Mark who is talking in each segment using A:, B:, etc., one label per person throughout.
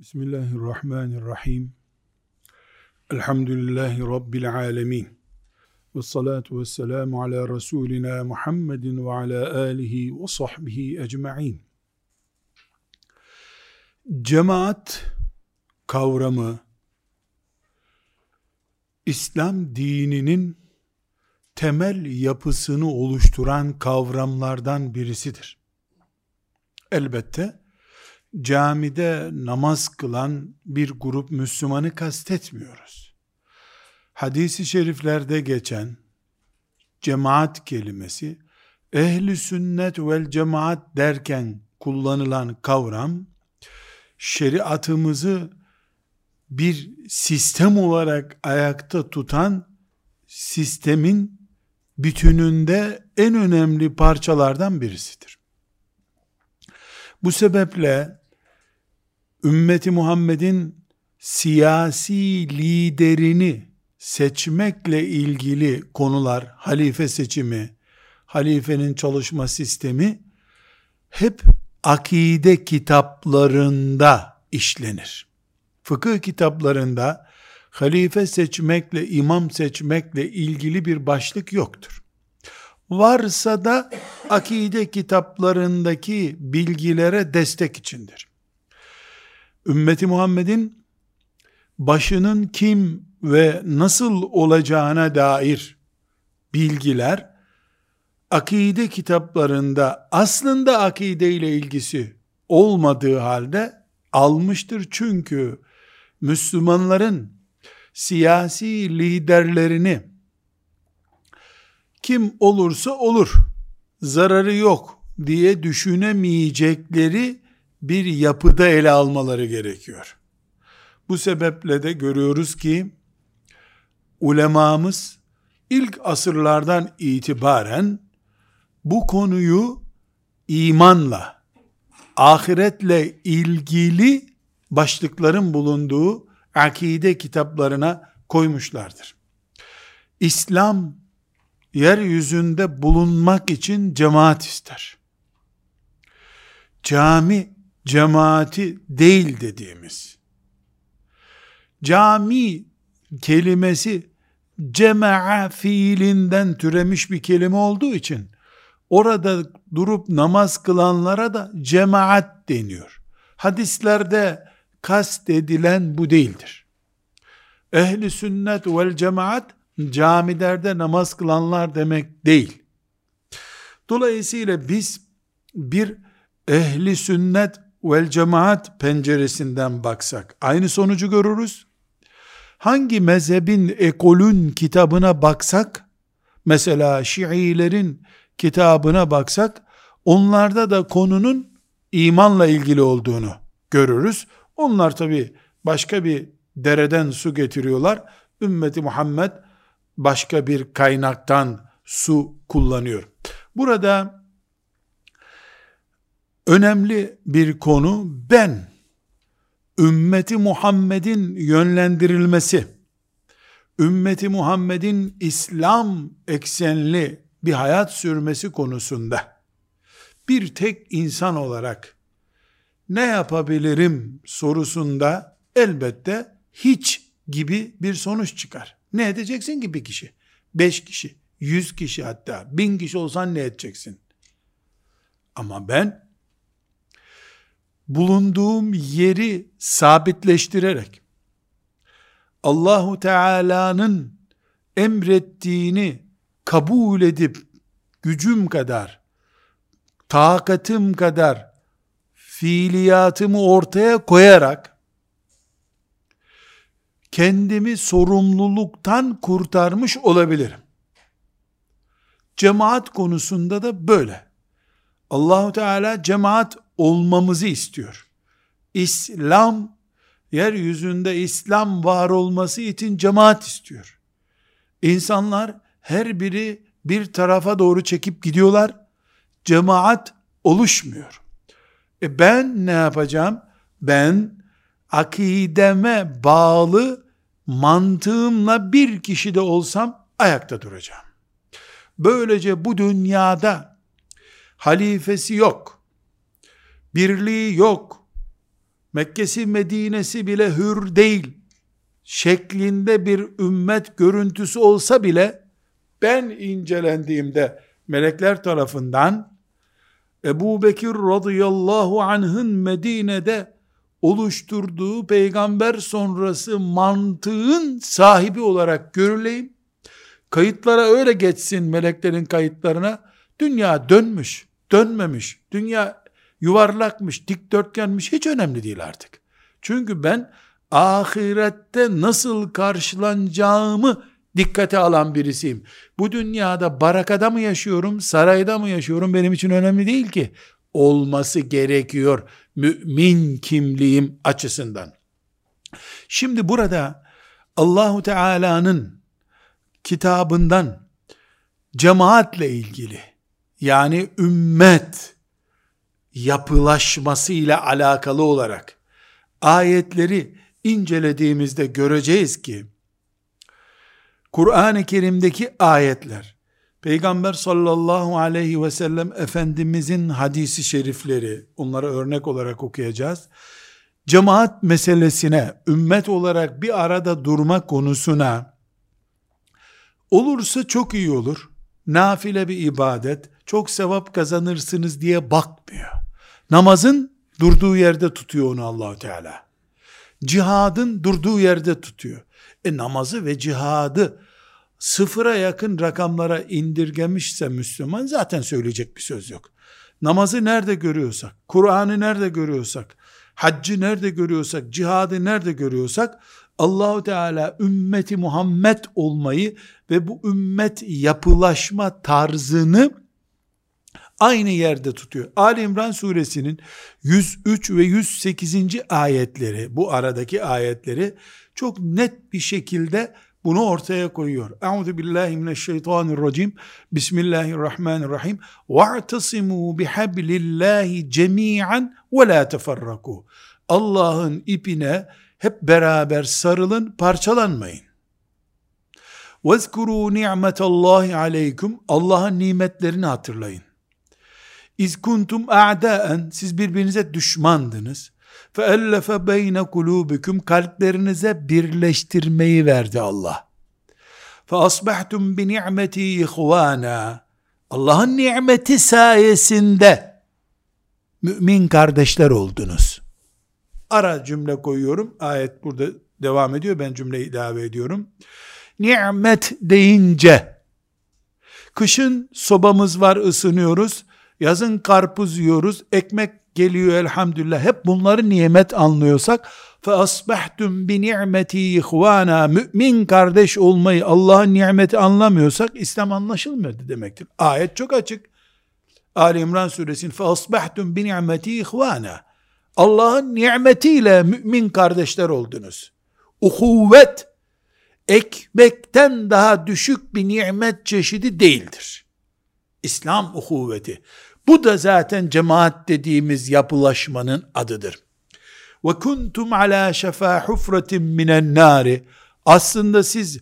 A: Bismillahirrahmanirrahim. Elhamdülillahi Rabbil alemin. Ve salatu ve selamu ala Resulina Muhammedin ve ala alihi ve sahbihi ecma'in. Cemaat kavramı İslam dininin temel yapısını oluşturan kavramlardan birisidir. Elbette camide namaz kılan bir grup Müslümanı kastetmiyoruz. Hadis-i şeriflerde geçen cemaat kelimesi ehli sünnet vel cemaat derken kullanılan kavram şeriatımızı bir sistem olarak ayakta tutan sistemin bütününde en önemli parçalardan birisidir. Bu sebeple ümmeti Muhammed'in siyasi liderini seçmekle ilgili konular, halife seçimi, halifenin çalışma sistemi hep akide kitaplarında işlenir. Fıkıh kitaplarında halife seçmekle, imam seçmekle ilgili bir başlık yoktur. Varsa da akide kitaplarındaki bilgilere destek içindir ümmeti Muhammed'in başının kim ve nasıl olacağına dair bilgiler akide kitaplarında aslında akide ile ilgisi olmadığı halde almıştır. Çünkü Müslümanların siyasi liderlerini kim olursa olur zararı yok diye düşünemeyecekleri bir yapıda ele almaları gerekiyor. Bu sebeple de görüyoruz ki ulemamız ilk asırlardan itibaren bu konuyu imanla, ahiretle ilgili başlıkların bulunduğu akide kitaplarına koymuşlardır. İslam yeryüzünde bulunmak için cemaat ister. Cami cemaati değil dediğimiz cami kelimesi cema'a fiilinden türemiş bir kelime olduğu için orada durup namaz kılanlara da cemaat deniyor. Hadislerde kast edilen bu değildir. Ehli sünnet vel cemaat camilerde namaz kılanlar demek değil. Dolayısıyla biz bir ehli sünnet vel cemaat penceresinden baksak aynı sonucu görürüz. Hangi mezhebin ekolün kitabına baksak mesela Şiilerin kitabına baksak onlarda da konunun imanla ilgili olduğunu görürüz. Onlar tabi başka bir dereden su getiriyorlar. Ümmeti Muhammed başka bir kaynaktan su kullanıyor. Burada önemli bir konu ben ümmeti Muhammed'in yönlendirilmesi ümmeti Muhammed'in İslam eksenli bir hayat sürmesi konusunda bir tek insan olarak ne yapabilirim sorusunda elbette hiç gibi bir sonuç çıkar. Ne edeceksin ki bir kişi? Beş kişi, yüz kişi hatta, bin kişi olsan ne edeceksin? Ama ben bulunduğum yeri sabitleştirerek Allahu Teala'nın emrettiğini kabul edip gücüm kadar takatım kadar fiiliyatımı ortaya koyarak kendimi sorumluluktan kurtarmış olabilirim. Cemaat konusunda da böyle. Allahu Teala cemaat olmamızı istiyor. İslam yeryüzünde İslam var olması için cemaat istiyor. İnsanlar her biri bir tarafa doğru çekip gidiyorlar. Cemaat oluşmuyor. E ben ne yapacağım? Ben akideme bağlı mantığımla bir kişi de olsam ayakta duracağım. Böylece bu dünyada halifesi yok birliği yok, Mekke'si Medine'si bile hür değil şeklinde bir ümmet görüntüsü olsa bile ben incelendiğimde melekler tarafından Ebu Bekir radıyallahu anh'ın Medine'de oluşturduğu peygamber sonrası mantığın sahibi olarak görüleyim. Kayıtlara öyle geçsin meleklerin kayıtlarına. Dünya dönmüş, dönmemiş. Dünya yuvarlakmış, dikdörtgenmiş hiç önemli değil artık. Çünkü ben ahirette nasıl karşılanacağımı dikkate alan birisiyim. Bu dünyada barakada mı yaşıyorum, sarayda mı yaşıyorum benim için önemli değil ki. Olması gerekiyor mümin kimliğim açısından. Şimdi burada Allahu Teala'nın kitabından cemaatle ilgili yani ümmet yapılaşması ile alakalı olarak ayetleri incelediğimizde göreceğiz ki Kur'an-ı Kerim'deki ayetler Peygamber sallallahu aleyhi ve sellem Efendimizin hadisi şerifleri onlara örnek olarak okuyacağız. Cemaat meselesine, ümmet olarak bir arada durma konusuna olursa çok iyi olur. Nafile bir ibadet, çok sevap kazanırsınız diye bakmıyor. Namazın durduğu yerde tutuyor onu Allahu Teala. Cihadın durduğu yerde tutuyor. E namazı ve cihadı sıfıra yakın rakamlara indirgemişse Müslüman zaten söyleyecek bir söz yok. Namazı nerede görüyorsak, Kur'an'ı nerede görüyorsak, haccı nerede görüyorsak, cihadı nerede görüyorsak Allahu Teala ümmeti Muhammed olmayı ve bu ümmet yapılaşma tarzını aynı yerde tutuyor. Ali İmran suresinin 103 ve 108. ayetleri, bu aradaki ayetleri çok net bir şekilde bunu ortaya koyuyor. Euzu billahi mineşşeytanirracim. Bismillahirrahmanirrahim. Ve'tasimu bihablillahi cemian ve la teferraku. Allah'ın ipine hep beraber sarılın, parçalanmayın. Vezkuru ni'metallahi aleykum. Allah'ın nimetlerini hatırlayın. İzkuntum a'daen siz birbirinize düşmandınız. Feellefe beyne kulubikum kalplerinize birleştirmeyi verdi Allah. Fe asbahtum bi ni'meti ihvana. Allah'ın nimeti sayesinde mümin kardeşler oldunuz. Ara cümle koyuyorum. Ayet burada devam ediyor. Ben cümleyi ilave ediyorum. Nimet deyince kışın sobamız var ısınıyoruz Yazın karpuz yiyoruz. Ekmek geliyor elhamdülillah. Hep bunları nimet anlıyorsak fe asbahtum bi ni'meti ihvana mümin kardeş olmayı Allah'ın nimeti anlamıyorsak İslam anlaşılmıyor demektir. Ayet çok açık. Ali İmran suresinin fe asbahtum bi ni'meti ihvana Allah'ın nimetiyle mümin kardeşler oldunuz. Uhuvvet ekmekten daha düşük bir nimet çeşidi değildir. İslam uhuvveti. Bu da zaten cemaat dediğimiz yapılaşmanın adıdır. Ve kuntum ala şefa hufratin minen nari. Aslında siz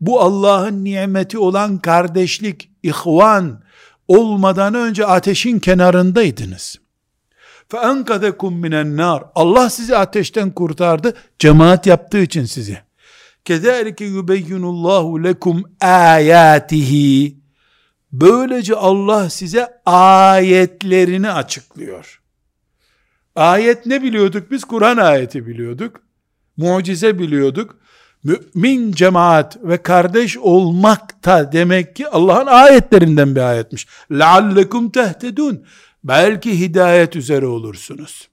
A: bu Allah'ın nimeti olan kardeşlik, ihvan olmadan önce ateşin kenarındaydınız. فَاَنْقَذَكُمْ minen nar. Allah sizi ateşten kurtardı, cemaat yaptığı için sizi. كَذَٰلِكَ يُبَيِّنُ اللّٰهُ لَكُمْ آيَاتِهِ Böylece Allah size ayetlerini açıklıyor. Ayet ne biliyorduk biz? Kur'an ayeti biliyorduk. Mucize biliyorduk. Mümin cemaat ve kardeş olmakta demek ki Allah'ın ayetlerinden bir ayetmiş. لَعَلَّكُمْ تَهْتَدُونَ Belki hidayet üzere olursunuz.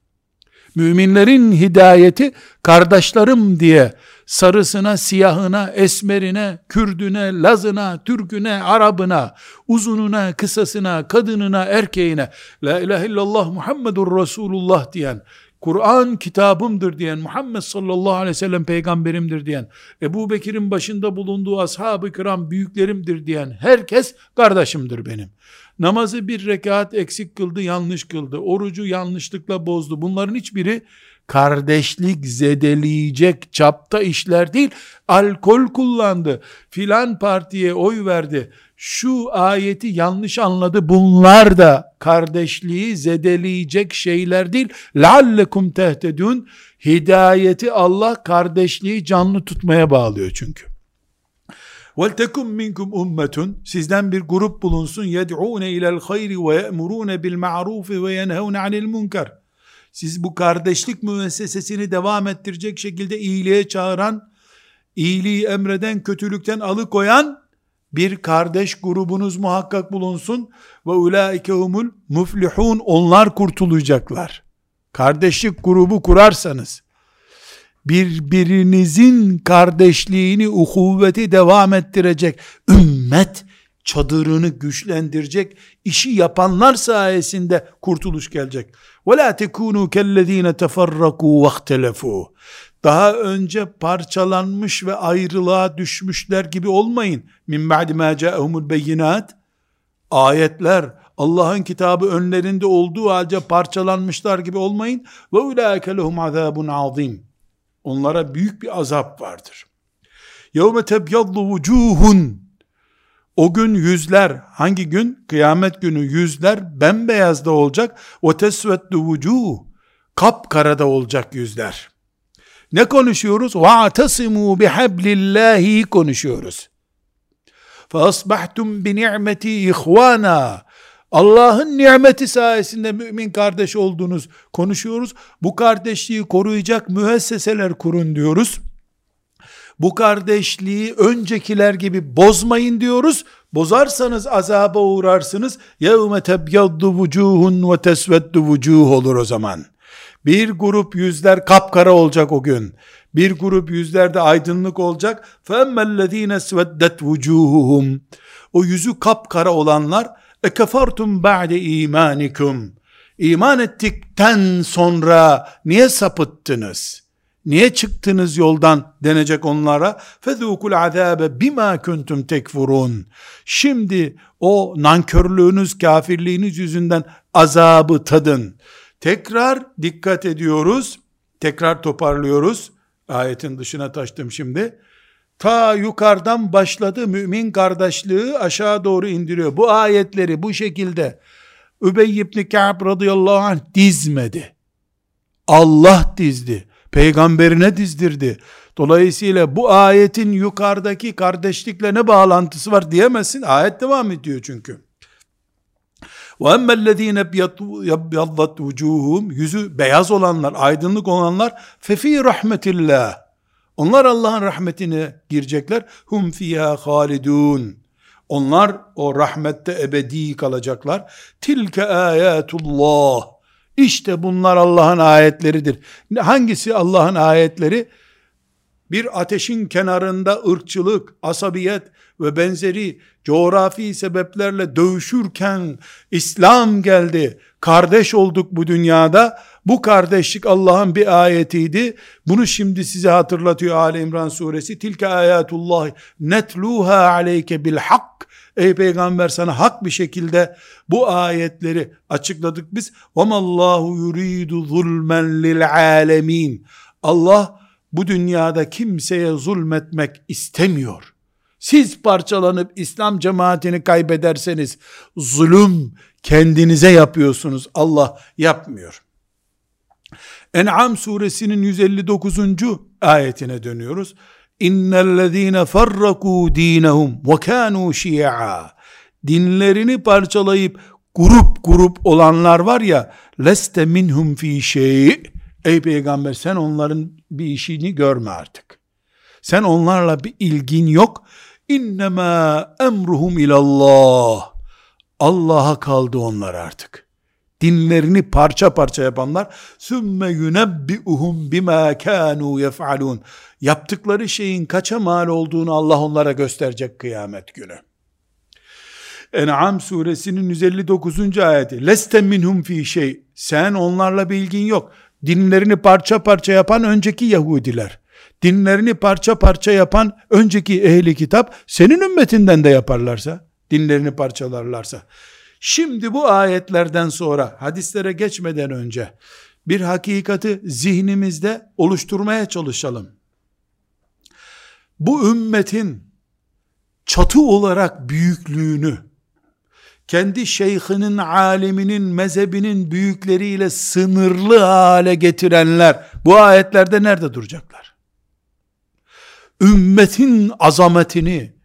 A: Müminlerin hidayeti kardeşlerim diye sarısına, siyahına, esmerine, Kürdüne, Lazına, Türküne, Arabına, uzununa, kısasına, kadınına, erkeğine, La ilahe illallah Muhammedur Resulullah diyen, Kur'an kitabımdır diyen, Muhammed sallallahu aleyhi ve sellem peygamberimdir diyen, Ebu Bekir'in başında bulunduğu ashab-ı kiram büyüklerimdir diyen, herkes kardeşimdir benim. Namazı bir rekat eksik kıldı, yanlış kıldı. Orucu yanlışlıkla bozdu. Bunların hiçbiri kardeşlik zedeleyecek çapta işler değil. Alkol kullandı, filan partiye oy verdi, şu ayeti yanlış anladı. Bunlar da kardeşliği zedeleyecek şeyler değil. لَعَلَّكُمْ تَهْتَدُونَ Hidayeti Allah kardeşliği canlı tutmaya bağlıyor çünkü. وَلْتَكُمْ مِنْكُمْ اُمَّةٌ Sizden bir grup bulunsun. يَدْعُونَ اِلَى الْخَيْرِ وَيَأْمُرُونَ بِالْمَعْرُوفِ وَيَنْهَوْنَ عَنِ الْمُنْكَرِ siz bu kardeşlik müessesesini devam ettirecek şekilde iyiliğe çağıran, iyiliği emreden, kötülükten alıkoyan bir kardeş grubunuz muhakkak bulunsun ve ulaike humul muflihun onlar kurtulacaklar. Kardeşlik grubu kurarsanız birbirinizin kardeşliğini, uhuvveti devam ettirecek ümmet çadırını güçlendirecek işi yapanlar sayesinde kurtuluş gelecek. وَلَا تَكُونُوا كَالَّذ۪ينَ تَفَرَّقُوا وَاخْتَلَفُوا daha önce parçalanmış ve ayrılığa düşmüşler gibi olmayın. Min ba'di ma ca'ahumul beyinat. Ayetler Allah'ın kitabı önlerinde olduğu halde parçalanmışlar gibi olmayın. Ve ulaike lehum azabun azim. Onlara büyük bir azap vardır. Yevme tebyaddu vucuhun. o gün yüzler, hangi gün? Kıyamet günü yüzler bembeyaz da olacak. O tesvettu vucuh. Kap karada olacak yüzler. Ne konuşuyoruz? Va'tasimu bihablillahi konuşuyoruz. Fasbahtum bi ni'meti ihvana. Allah'ın nimeti sayesinde mümin kardeş oldunuz konuşuyoruz. Bu kardeşliği koruyacak müesseseler kurun diyoruz. Bu kardeşliği öncekiler gibi bozmayın diyoruz. Bozarsanız azaba uğrarsınız. يَوْمَ تَبْيَضُّ وُجُوهٌ وَتَسْوَدُّ وُجُوهٌ olur o zaman. Bir grup yüzler kapkara olacak o gün. Bir grup yüzlerde aydınlık olacak. فَاَمَّا الَّذ۪ينَ سْوَدَّتْ وُجُوهُهُمْ O yüzü kapkara olanlar اَكَفَرْتُمْ بَعْدَ اِيمَانِكُمْ İman ettikten sonra niye sapıttınız? Niye çıktınız yoldan denecek onlara. Fezukul azabe bima kuntum tekfurun. Şimdi o nankörlüğünüz, kafirliğiniz yüzünden azabı tadın. Tekrar dikkat ediyoruz. Tekrar toparlıyoruz. Ayetin dışına taştım şimdi. Ta yukarıdan başladı mümin kardeşliği aşağı doğru indiriyor. Bu ayetleri bu şekilde Übey ibn Ka'b radıyallahu anh dizmedi. Allah dizdi. Peygamberine dizdirdi. Dolayısıyla bu ayetin yukarıdaki kardeşlikle ne bağlantısı var diyemezsin. Ayet devam ediyor çünkü. وَاَمَّا الَّذ۪ينَ يَبْيَضَّتْ وُجُوهُمْ Yüzü beyaz olanlar, aydınlık olanlar فَف۪ي rahmetillah. Onlar Allah'ın rahmetine girecekler. Hum fiha halidun. Onlar o rahmette ebedi kalacaklar. Tilke ayatullah. İşte bunlar Allah'ın ayetleridir. Hangisi Allah'ın ayetleri? Bir ateşin kenarında ırkçılık, asabiyet, ve benzeri coğrafi sebeplerle dövüşürken İslam geldi. Kardeş olduk bu dünyada. Bu kardeşlik Allah'ın bir ayetiydi. Bunu şimdi size hatırlatıyor Ali İmran suresi. Tilke ayatullah netluha aleyke bil hak. Ey peygamber sana hak bir şekilde bu ayetleri açıkladık biz. Allahu yuridu zulmen lil alemin. Allah bu dünyada kimseye zulmetmek istemiyor. Siz parçalanıp İslam cemaatini kaybederseniz zulüm kendinize yapıyorsunuz. Allah yapmıyor. En'am suresinin 159. ayetine dönüyoruz. İnnellezîne farrakû dînehum ve kânû şi'a. Dinlerini parçalayıp grup grup olanlar var ya leste minhum fi şey. Ey peygamber sen onların bir işini görme artık. Sen onlarla bir ilgin yok. İnnemâ emruhum ilallah. Allah'a kaldı onlar artık. Dinlerini parça parça yapanlar sümme yunebbi'uhum bima kânû yef'alûn. Yaptıkları şeyin kaça mal olduğunu Allah onlara gösterecek kıyamet günü. En'am suresinin 159. ayeti. Leste minhum fi şey. Sen onlarla bilgin yok. Dinlerini parça parça yapan önceki Yahudiler dinlerini parça parça yapan önceki ehli kitap senin ümmetinden de yaparlarsa, dinlerini parçalarlarsa. Şimdi bu ayetlerden sonra hadislere geçmeden önce bir hakikati zihnimizde oluşturmaya çalışalım. Bu ümmetin çatı olarak büyüklüğünü, kendi şeyhinin, aliminin, mezhebinin büyükleriyle sınırlı hale getirenler, bu ayetlerde nerede duracaklar? Ümmetin azametini,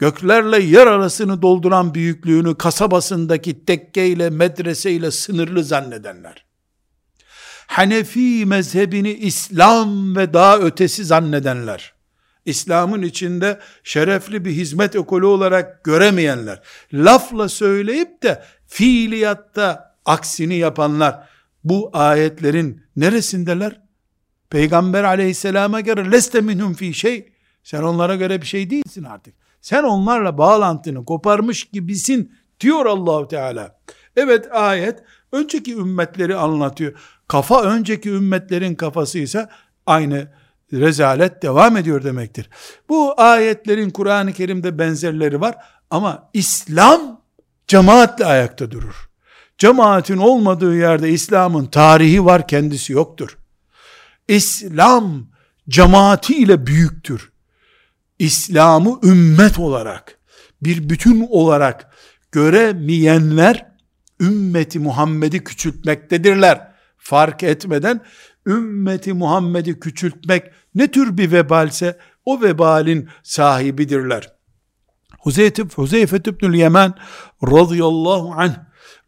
A: göklerle yer arasını dolduran büyüklüğünü kasabasındaki tekkeyle, medreseyle sınırlı zannedenler, Hanefi mezhebini İslam ve daha ötesi zannedenler, İslam'ın içinde şerefli bir hizmet ekolü olarak göremeyenler, lafla söyleyip de fiiliyatta aksini yapanlar, bu ayetlerin neresindeler? Peygamber aleyhisselama göre leste minhum fi şey, sen onlara göre bir şey değilsin artık. Sen onlarla bağlantını koparmış gibisin diyor Allahu Teala. Evet ayet önceki ümmetleri anlatıyor. Kafa önceki ümmetlerin kafasıysa aynı rezalet devam ediyor demektir. Bu ayetlerin Kur'an-ı Kerim'de benzerleri var ama İslam cemaatle ayakta durur. Cemaatin olmadığı yerde İslam'ın tarihi var kendisi yoktur. İslam cemaatiyle büyüktür. İslam'ı ümmet olarak, bir bütün olarak göremeyenler ümmeti Muhammed'i küçültmektedirler. Fark etmeden ümmeti Muhammed'i küçültmek ne tür bir vebalse o vebalin sahibidirler. Huzeyfe, Huzeyfe İbnül Yemen radıyallahu anh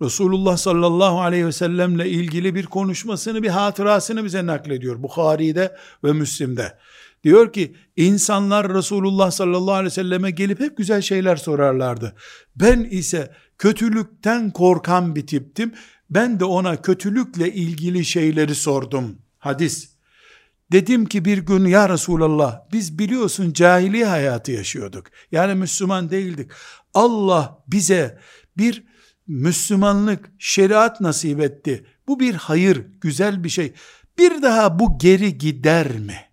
A: Resulullah sallallahu aleyhi ve sellemle ilgili bir konuşmasını, bir hatırasını bize naklediyor. Bukhari'de ve Müslim'de. Diyor ki insanlar Resulullah sallallahu aleyhi ve selleme gelip hep güzel şeyler sorarlardı. Ben ise kötülükten korkan bir tiptim. Ben de ona kötülükle ilgili şeyleri sordum. Hadis. Dedim ki bir gün ya Resulallah biz biliyorsun cahiliye hayatı yaşıyorduk. Yani Müslüman değildik. Allah bize bir Müslümanlık, şeriat nasip etti. Bu bir hayır, güzel bir şey. Bir daha bu geri gider mi?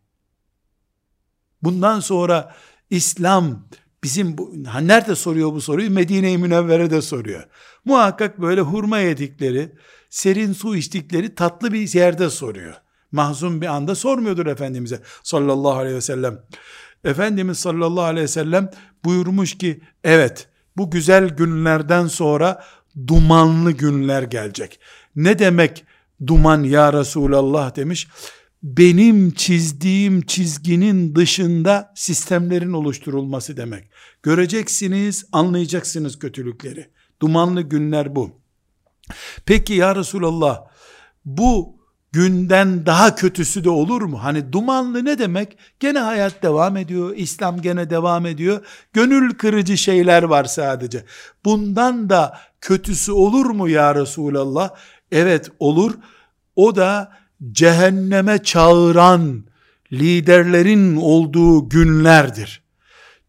A: Bundan sonra İslam bizim bu, ha nerede soruyor bu soruyu? Medine-i Münevvere'de soruyor. Muhakkak böyle hurma yedikleri, serin su içtikleri tatlı bir yerde soruyor mahzun bir anda sormuyordur Efendimiz'e sallallahu aleyhi ve sellem. Efendimiz sallallahu aleyhi ve sellem buyurmuş ki evet bu güzel günlerden sonra dumanlı günler gelecek. Ne demek duman ya Resulallah demiş. Benim çizdiğim çizginin dışında sistemlerin oluşturulması demek. Göreceksiniz, anlayacaksınız kötülükleri. Dumanlı günler bu. Peki ya Resulallah bu günden daha kötüsü de olur mu? Hani dumanlı ne demek? Gene hayat devam ediyor, İslam gene devam ediyor. Gönül kırıcı şeyler var sadece. Bundan da kötüsü olur mu ya Resulallah? Evet olur. O da cehenneme çağıran liderlerin olduğu günlerdir.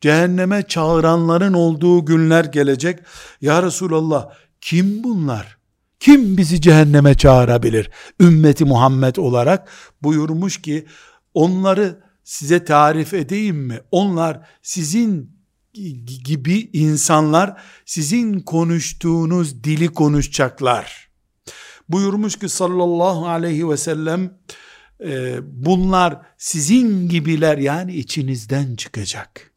A: Cehenneme çağıranların olduğu günler gelecek. Ya Resulallah kim bunlar? Kim bizi cehenneme çağırabilir? Ümmeti Muhammed olarak buyurmuş ki onları size tarif edeyim mi? Onlar sizin gibi insanlar sizin konuştuğunuz dili konuşacaklar. Buyurmuş ki sallallahu aleyhi ve sellem e, bunlar sizin gibiler yani içinizden çıkacak.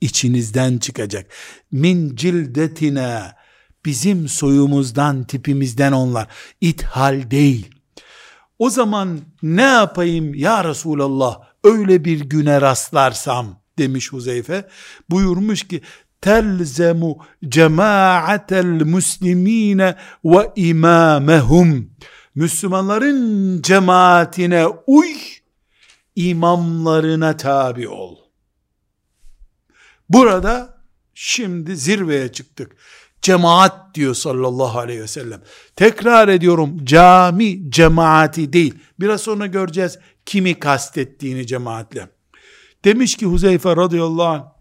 A: İçinizden çıkacak. Min cildetine Bizim soyumuzdan, tipimizden onlar. İthal değil. O zaman ne yapayım ya Resulallah öyle bir güne rastlarsam demiş Huzeyfe. Buyurmuş ki telzemu cemaatel muslimine ve imamehum. Müslümanların cemaatine uy, imamlarına tabi ol. Burada şimdi zirveye çıktık. Cemaat diyor sallallahu aleyhi ve sellem. Tekrar ediyorum cami cemaati değil. Biraz sonra göreceğiz kimi kastettiğini cemaatle. Demiş ki Huzeyfe radıyallahu anh,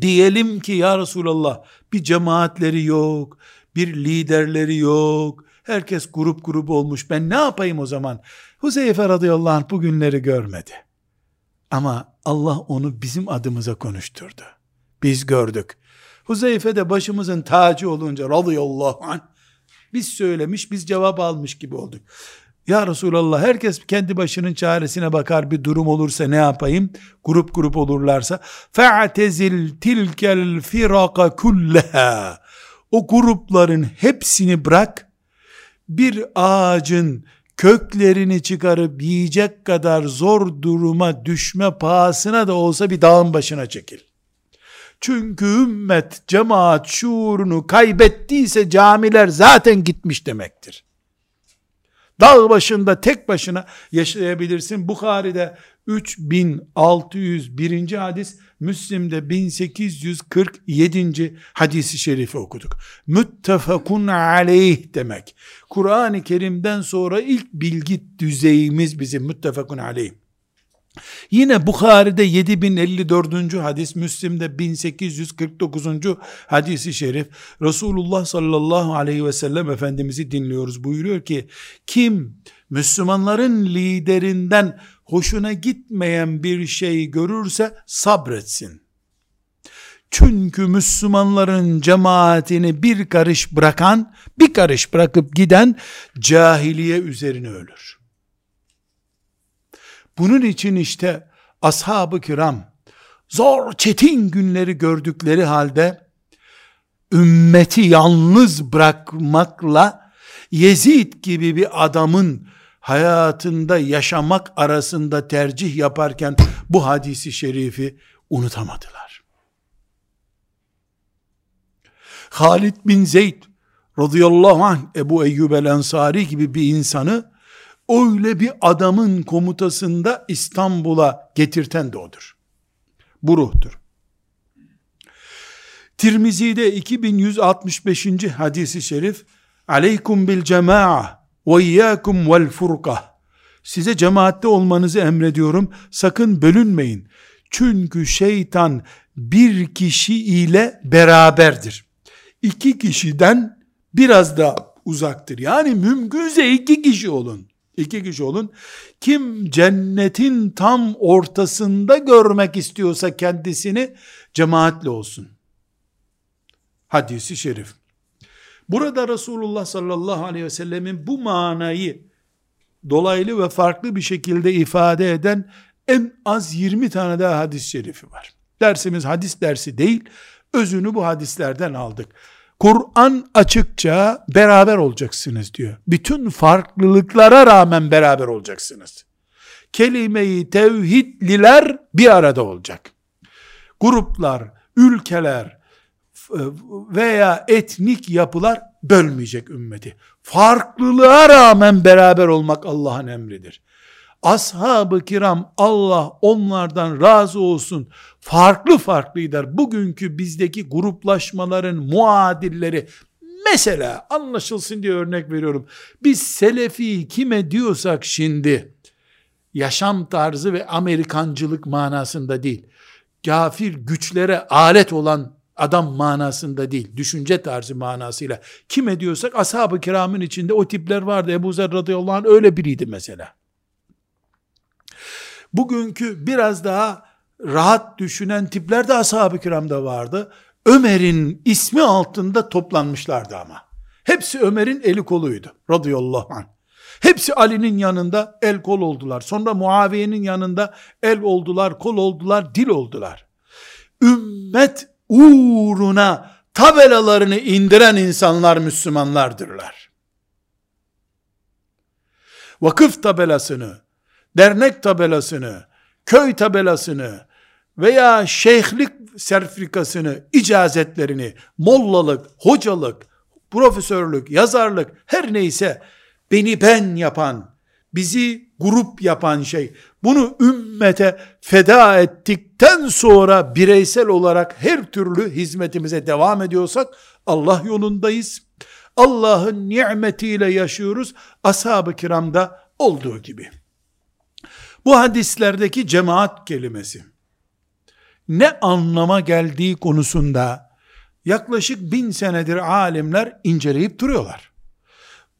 A: diyelim ki ya Resulallah bir cemaatleri yok, bir liderleri yok, herkes grup grup olmuş, ben ne yapayım o zaman? Huzeyfe radıyallahu anh bu günleri görmedi. Ama Allah onu bizim adımıza konuşturdu. Biz gördük. Huzeyfe de başımızın tacı olunca radıyallahu anh biz söylemiş biz cevap almış gibi olduk. Ya Resulallah herkes kendi başının çaresine bakar bir durum olursa ne yapayım? Grup grup olurlarsa fe'tezil tilkel firaka kulleha o grupların hepsini bırak bir ağacın köklerini çıkarıp yiyecek kadar zor duruma düşme pahasına da olsa bir dağın başına çekil. Çünkü ümmet cemaat şuurunu kaybettiyse camiler zaten gitmiş demektir. Dağ başında tek başına yaşayabilirsin. Bukhari'de 3601. hadis, Müslim'de 1847. hadisi şerifi okuduk. Müttefakun aleyh demek. Kur'an-ı Kerim'den sonra ilk bilgi düzeyimiz bizim müttefakun aleyh. Yine Bukhari'de 7054. hadis, Müslim'de 1849. hadisi şerif, Resulullah sallallahu aleyhi ve sellem Efendimiz'i dinliyoruz. Buyuruyor ki, kim Müslümanların liderinden hoşuna gitmeyen bir şey görürse sabretsin. Çünkü Müslümanların cemaatini bir karış bırakan, bir karış bırakıp giden cahiliye üzerine ölür. Bunun için işte ashab-ı kiram zor çetin günleri gördükleri halde ümmeti yalnız bırakmakla Yezid gibi bir adamın hayatında yaşamak arasında tercih yaparken bu hadisi şerifi unutamadılar. Halid bin Zeyd radıyallahu anh Ebu Eyyub el Ensari gibi bir insanı öyle bir adamın komutasında İstanbul'a getirten de odur. Bu ruhtur. Tirmizi'de 2165. hadisi şerif Aleykum bil cema'a ve iyyakum vel furqa Size cemaatte olmanızı emrediyorum. Sakın bölünmeyin. Çünkü şeytan bir kişi ile beraberdir. İki kişiden biraz da uzaktır. Yani mümkünse iki kişi olun. İki kişi olun. Kim cennetin tam ortasında görmek istiyorsa kendisini cemaatle olsun. Hadisi şerif. Burada Resulullah sallallahu aleyhi ve sellemin bu manayı dolaylı ve farklı bir şekilde ifade eden en az 20 tane daha hadis-i şerifi var. Dersimiz hadis dersi değil, özünü bu hadislerden aldık. Kur'an açıkça beraber olacaksınız diyor. Bütün farklılıklara rağmen beraber olacaksınız. Kelimeyi tevhidliler bir arada olacak. Gruplar, ülkeler veya etnik yapılar bölmeyecek ümmeti. Farklılığa rağmen beraber olmak Allah'ın emridir. Ashab-ı kiram Allah onlardan razı olsun farklı farklıydılar. Bugünkü bizdeki gruplaşmaların muadilleri mesela anlaşılsın diye örnek veriyorum. Biz Selefi kime diyorsak şimdi yaşam tarzı ve Amerikancılık manasında değil. Gafir güçlere alet olan adam manasında değil, düşünce tarzı manasıyla kime diyorsak ashab-ı kiramın içinde o tipler vardı. Ebu Zer radıyallahu anh öyle biriydi mesela. Bugünkü biraz daha rahat düşünen tipler de ashab-ı kiramda vardı. Ömer'in ismi altında toplanmışlardı ama. Hepsi Ömer'in eli koluydu radıyallahu anh. Hepsi Ali'nin yanında el kol oldular. Sonra Muaviye'nin yanında el oldular, kol oldular, dil oldular. Ümmet uğruna tabelalarını indiren insanlar Müslümanlardırlar. Vakıf tabelasını, dernek tabelasını, köy tabelasını veya şeyhlik sertifikasını, icazetlerini, mollalık, hocalık, profesörlük, yazarlık her neyse beni ben yapan, bizi grup yapan şey, bunu ümmete feda ettikten sonra bireysel olarak her türlü hizmetimize devam ediyorsak Allah yolundayız. Allah'ın nimetiyle yaşıyoruz. Ashab-ı kiramda olduğu gibi. Bu hadislerdeki cemaat kelimesi ne anlama geldiği konusunda yaklaşık bin senedir alimler inceleyip duruyorlar.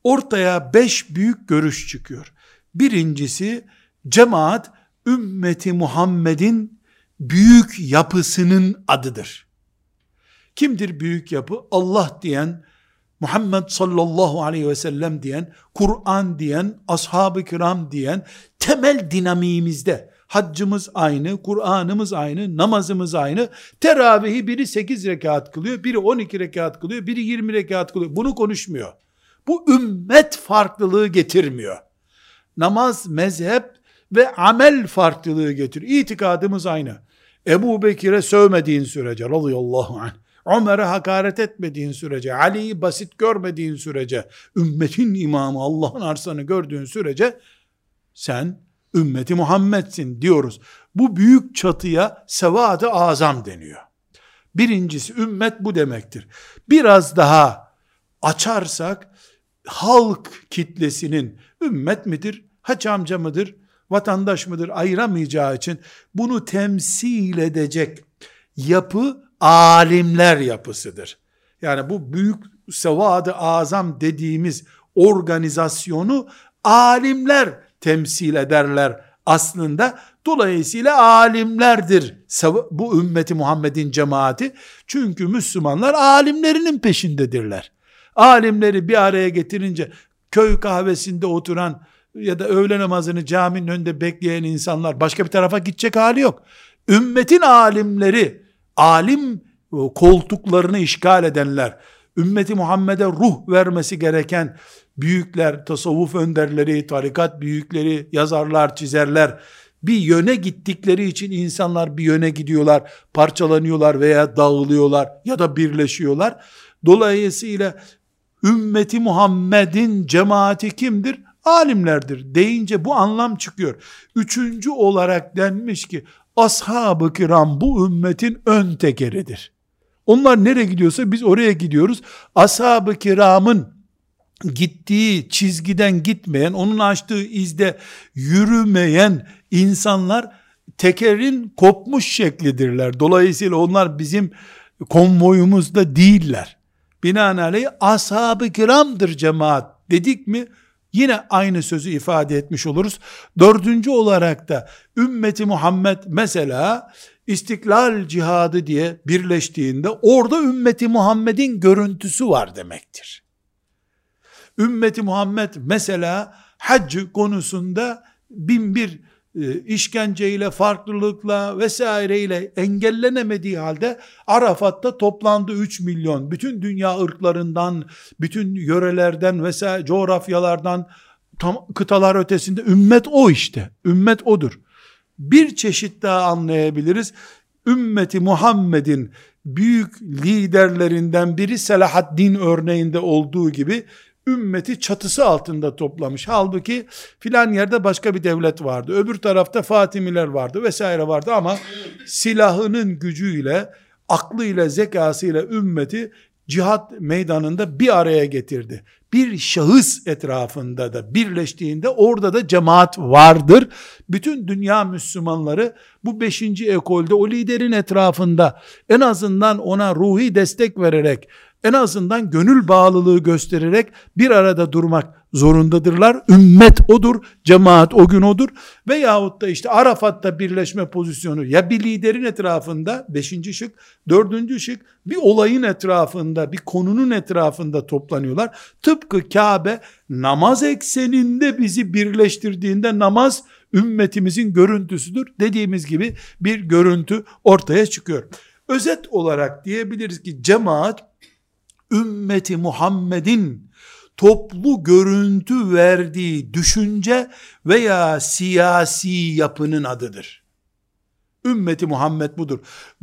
A: Ortaya beş büyük görüş çıkıyor. Birincisi cemaat ümmeti Muhammed'in büyük yapısının adıdır. Kimdir büyük yapı? Allah diyen Muhammed sallallahu aleyhi ve sellem diyen, Kur'an diyen, ashab-ı kiram diyen temel dinamiğimizde haccımız aynı, Kur'an'ımız aynı, namazımız aynı. Teravihi biri 8 rekat kılıyor, biri 12 rekat kılıyor, biri 20 rekat kılıyor. Bunu konuşmuyor. Bu ümmet farklılığı getirmiyor. Namaz, mezhep ve amel farklılığı getiriyor. İtikadımız aynı. Ebu Bekir'e sövmediğin sürece radıyallahu anh, Ömer'e hakaret etmediğin sürece, Ali'yi basit görmediğin sürece, ümmetin imamı Allah'ın arsanı gördüğün sürece, sen ümmeti Muhammed'sin diyoruz. Bu büyük çatıya sevadı azam deniyor. Birincisi ümmet bu demektir. Biraz daha açarsak halk kitlesinin ümmet midir, haç amca mıdır, vatandaş mıdır ayıramayacağı için bunu temsil edecek yapı alimler yapısıdır. Yani bu büyük sevadı azam dediğimiz organizasyonu alimler temsil ederler aslında. Dolayısıyla alimlerdir bu ümmeti Muhammed'in cemaati. Çünkü Müslümanlar alimlerinin peşindedirler. Alimleri bir araya getirince köy kahvesinde oturan ya da öğle namazını caminin önünde bekleyen insanlar başka bir tarafa gidecek hali yok. Ümmetin alimleri, alim koltuklarını işgal edenler, ümmeti Muhammed'e ruh vermesi gereken büyükler, tasavvuf önderleri, tarikat büyükleri, yazarlar, çizerler, bir yöne gittikleri için insanlar bir yöne gidiyorlar, parçalanıyorlar veya dağılıyorlar ya da birleşiyorlar. Dolayısıyla ümmeti Muhammed'in cemaati kimdir? Alimlerdir deyince bu anlam çıkıyor. Üçüncü olarak denmiş ki ashab-ı kiram bu ümmetin ön tekeridir. Onlar nereye gidiyorsa biz oraya gidiyoruz. Ashab-ı kiramın gittiği çizgiden gitmeyen, onun açtığı izde yürümeyen insanlar tekerin kopmuş şeklidirler. Dolayısıyla onlar bizim konvoyumuzda değiller. Binaenaleyh ashab-ı kiramdır cemaat dedik mi yine aynı sözü ifade etmiş oluruz. Dördüncü olarak da ümmeti Muhammed mesela istiklal cihadı diye birleştiğinde orada ümmeti Muhammed'in görüntüsü var demektir. Ümmeti Muhammed mesela hac konusunda bin bir e, işkenceyle, farklılıkla vesaireyle engellenemediği halde Arafat'ta toplandı 3 milyon. Bütün dünya ırklarından, bütün yörelerden vesaire coğrafyalardan, tam kıtalar ötesinde ümmet o işte. Ümmet odur. Bir çeşit daha anlayabiliriz. Ümmeti Muhammed'in büyük liderlerinden biri Selahaddin örneğinde olduğu gibi ümmeti çatısı altında toplamış. Halbuki filan yerde başka bir devlet vardı. Öbür tarafta Fatimiler vardı vesaire vardı ama silahının gücüyle, aklıyla, zekasıyla ümmeti cihat meydanında bir araya getirdi. Bir şahıs etrafında da birleştiğinde orada da cemaat vardır. Bütün dünya Müslümanları bu beşinci ekolde o liderin etrafında en azından ona ruhi destek vererek en azından gönül bağlılığı göstererek bir arada durmak zorundadırlar. Ümmet odur, cemaat o gün odur. Veyahut da işte Arafat'ta birleşme pozisyonu ya bir liderin etrafında, beşinci şık, dördüncü şık, bir olayın etrafında, bir konunun etrafında toplanıyorlar. Tıpkı Kabe namaz ekseninde bizi birleştirdiğinde namaz ümmetimizin görüntüsüdür. Dediğimiz gibi bir görüntü ortaya çıkıyor. Özet olarak diyebiliriz ki cemaat ümmeti Muhammed'in toplu görüntü verdiği düşünce veya siyasi yapının adıdır. Ümmeti Muhammed budur.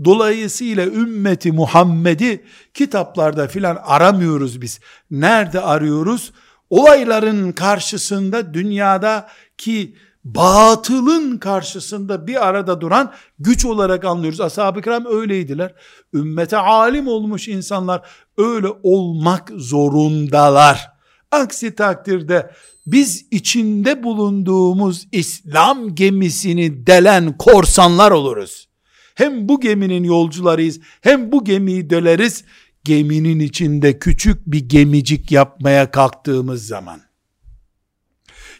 A: Dolayısıyla ümmeti Muhammed'i kitaplarda filan aramıyoruz biz. Nerede arıyoruz? Olayların karşısında dünyada ki batılın karşısında bir arada duran güç olarak anlıyoruz. Ashab-ı kiram öyleydiler. Ümmete alim olmuş insanlar öyle olmak zorundalar. Aksi takdirde biz içinde bulunduğumuz İslam gemisini delen korsanlar oluruz. Hem bu geminin yolcularıyız, hem bu gemiyi döleriz. Geminin içinde küçük bir gemicik yapmaya kalktığımız zaman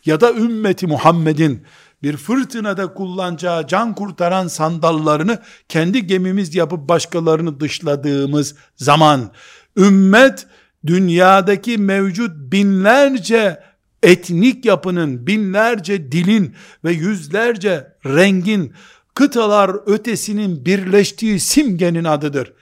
A: ya da ümmeti Muhammed'in bir fırtınada kullanacağı can kurtaran sandallarını kendi gemimiz yapıp başkalarını dışladığımız zaman ümmet dünyadaki mevcut binlerce etnik yapının, binlerce dilin ve yüzlerce rengin, kıtalar ötesinin birleştiği simgenin adıdır.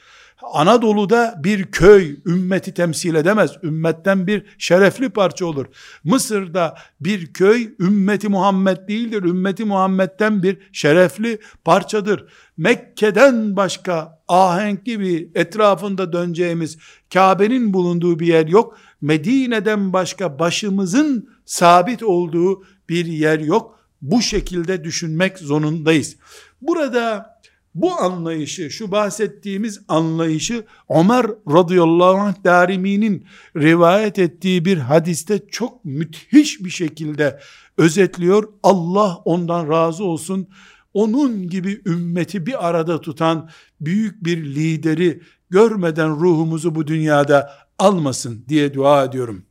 A: Anadolu'da bir köy ümmeti temsil edemez. Ümmetten bir şerefli parça olur. Mısır'da bir köy ümmeti Muhammed değildir. Ümmeti Muhammed'den bir şerefli parçadır. Mekke'den başka ahenkli bir etrafında döneceğimiz Kabe'nin bulunduğu bir yer yok. Medine'den başka başımızın sabit olduğu bir yer yok. Bu şekilde düşünmek zorundayız. Burada bu anlayışı, şu bahsettiğimiz anlayışı Ömer radıyallahu anh Darimi'nin rivayet ettiği bir hadiste çok müthiş bir şekilde özetliyor. Allah ondan razı olsun. Onun gibi ümmeti bir arada tutan büyük bir lideri görmeden ruhumuzu bu dünyada almasın diye dua ediyorum.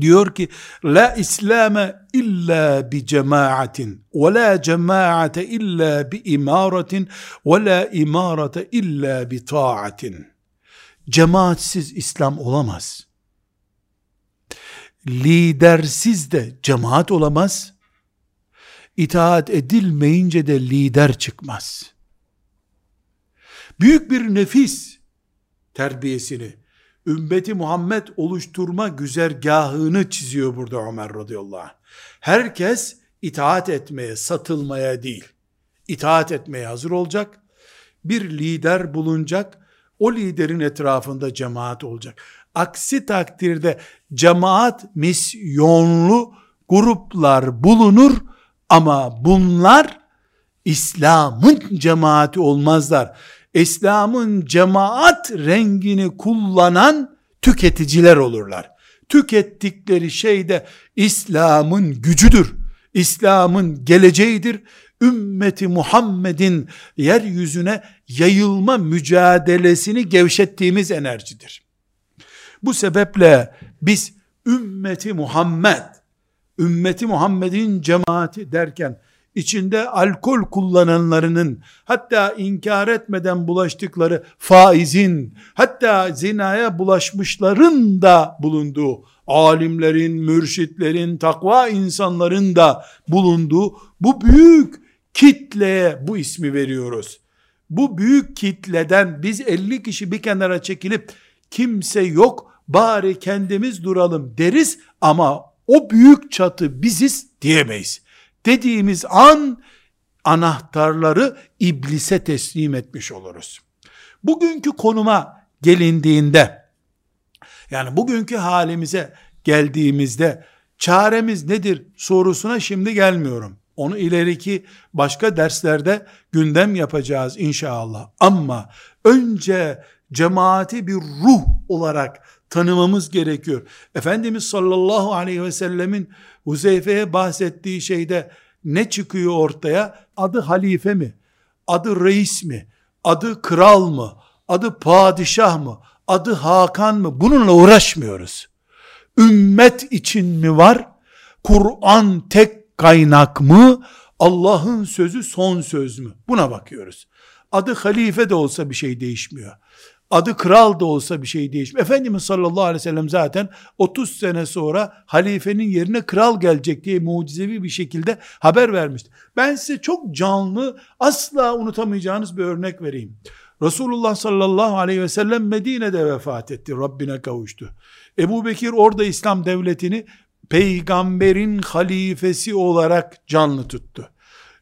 A: Diyor ki la İslame illa bi cemaatin ve la cemaate illa bi imaratin ve la imarate illa bi taatin. Cemaatsiz İslam olamaz. Lidersiz de cemaat olamaz. İtaat edilmeyince de lider çıkmaz. Büyük bir nefis terbiyesini ümmeti Muhammed oluşturma güzergahını çiziyor burada Ömer radıyallahu anh. Herkes itaat etmeye, satılmaya değil, itaat etmeye hazır olacak. Bir lider bulunacak, o liderin etrafında cemaat olacak. Aksi takdirde cemaat misyonlu gruplar bulunur ama bunlar İslam'ın cemaati olmazlar. İslam'ın cemaat rengini kullanan tüketiciler olurlar. Tükettikleri şey de İslam'ın gücüdür. İslam'ın geleceğidir. Ümmeti Muhammed'in yeryüzüne yayılma mücadelesini gevşettiğimiz enerjidir. Bu sebeple biz ümmeti Muhammed, ümmeti Muhammed'in cemaati derken içinde alkol kullananlarının hatta inkar etmeden bulaştıkları faizin hatta zinaya bulaşmışların da bulunduğu alimlerin, mürşitlerin, takva insanların da bulunduğu bu büyük kitleye bu ismi veriyoruz. Bu büyük kitleden biz 50 kişi bir kenara çekilip kimse yok bari kendimiz duralım deriz ama o büyük çatı biziz diyemeyiz dediğimiz an anahtarları iblise teslim etmiş oluruz. Bugünkü konuma gelindiğinde yani bugünkü halimize geldiğimizde çaremiz nedir sorusuna şimdi gelmiyorum. Onu ileriki başka derslerde gündem yapacağız inşallah. Ama önce cemaati bir ruh olarak tanımamız gerekiyor. Efendimiz sallallahu aleyhi ve sellemin Huzeyfe'ye bahsettiği şeyde ne çıkıyor ortaya? Adı halife mi? Adı reis mi? Adı kral mı? Adı padişah mı? Adı Hakan mı? Bununla uğraşmıyoruz. Ümmet için mi var? Kur'an tek kaynak mı? Allah'ın sözü son söz mü? Buna bakıyoruz. Adı halife de olsa bir şey değişmiyor adı kral da olsa bir şey değişmiyor. Efendimiz sallallahu aleyhi ve sellem zaten 30 sene sonra halifenin yerine kral gelecek diye mucizevi bir şekilde haber vermişti. Ben size çok canlı asla unutamayacağınız bir örnek vereyim. Resulullah sallallahu aleyhi ve sellem Medine'de vefat etti. Rabbine kavuştu. Ebu Bekir orada İslam devletini peygamberin halifesi olarak canlı tuttu.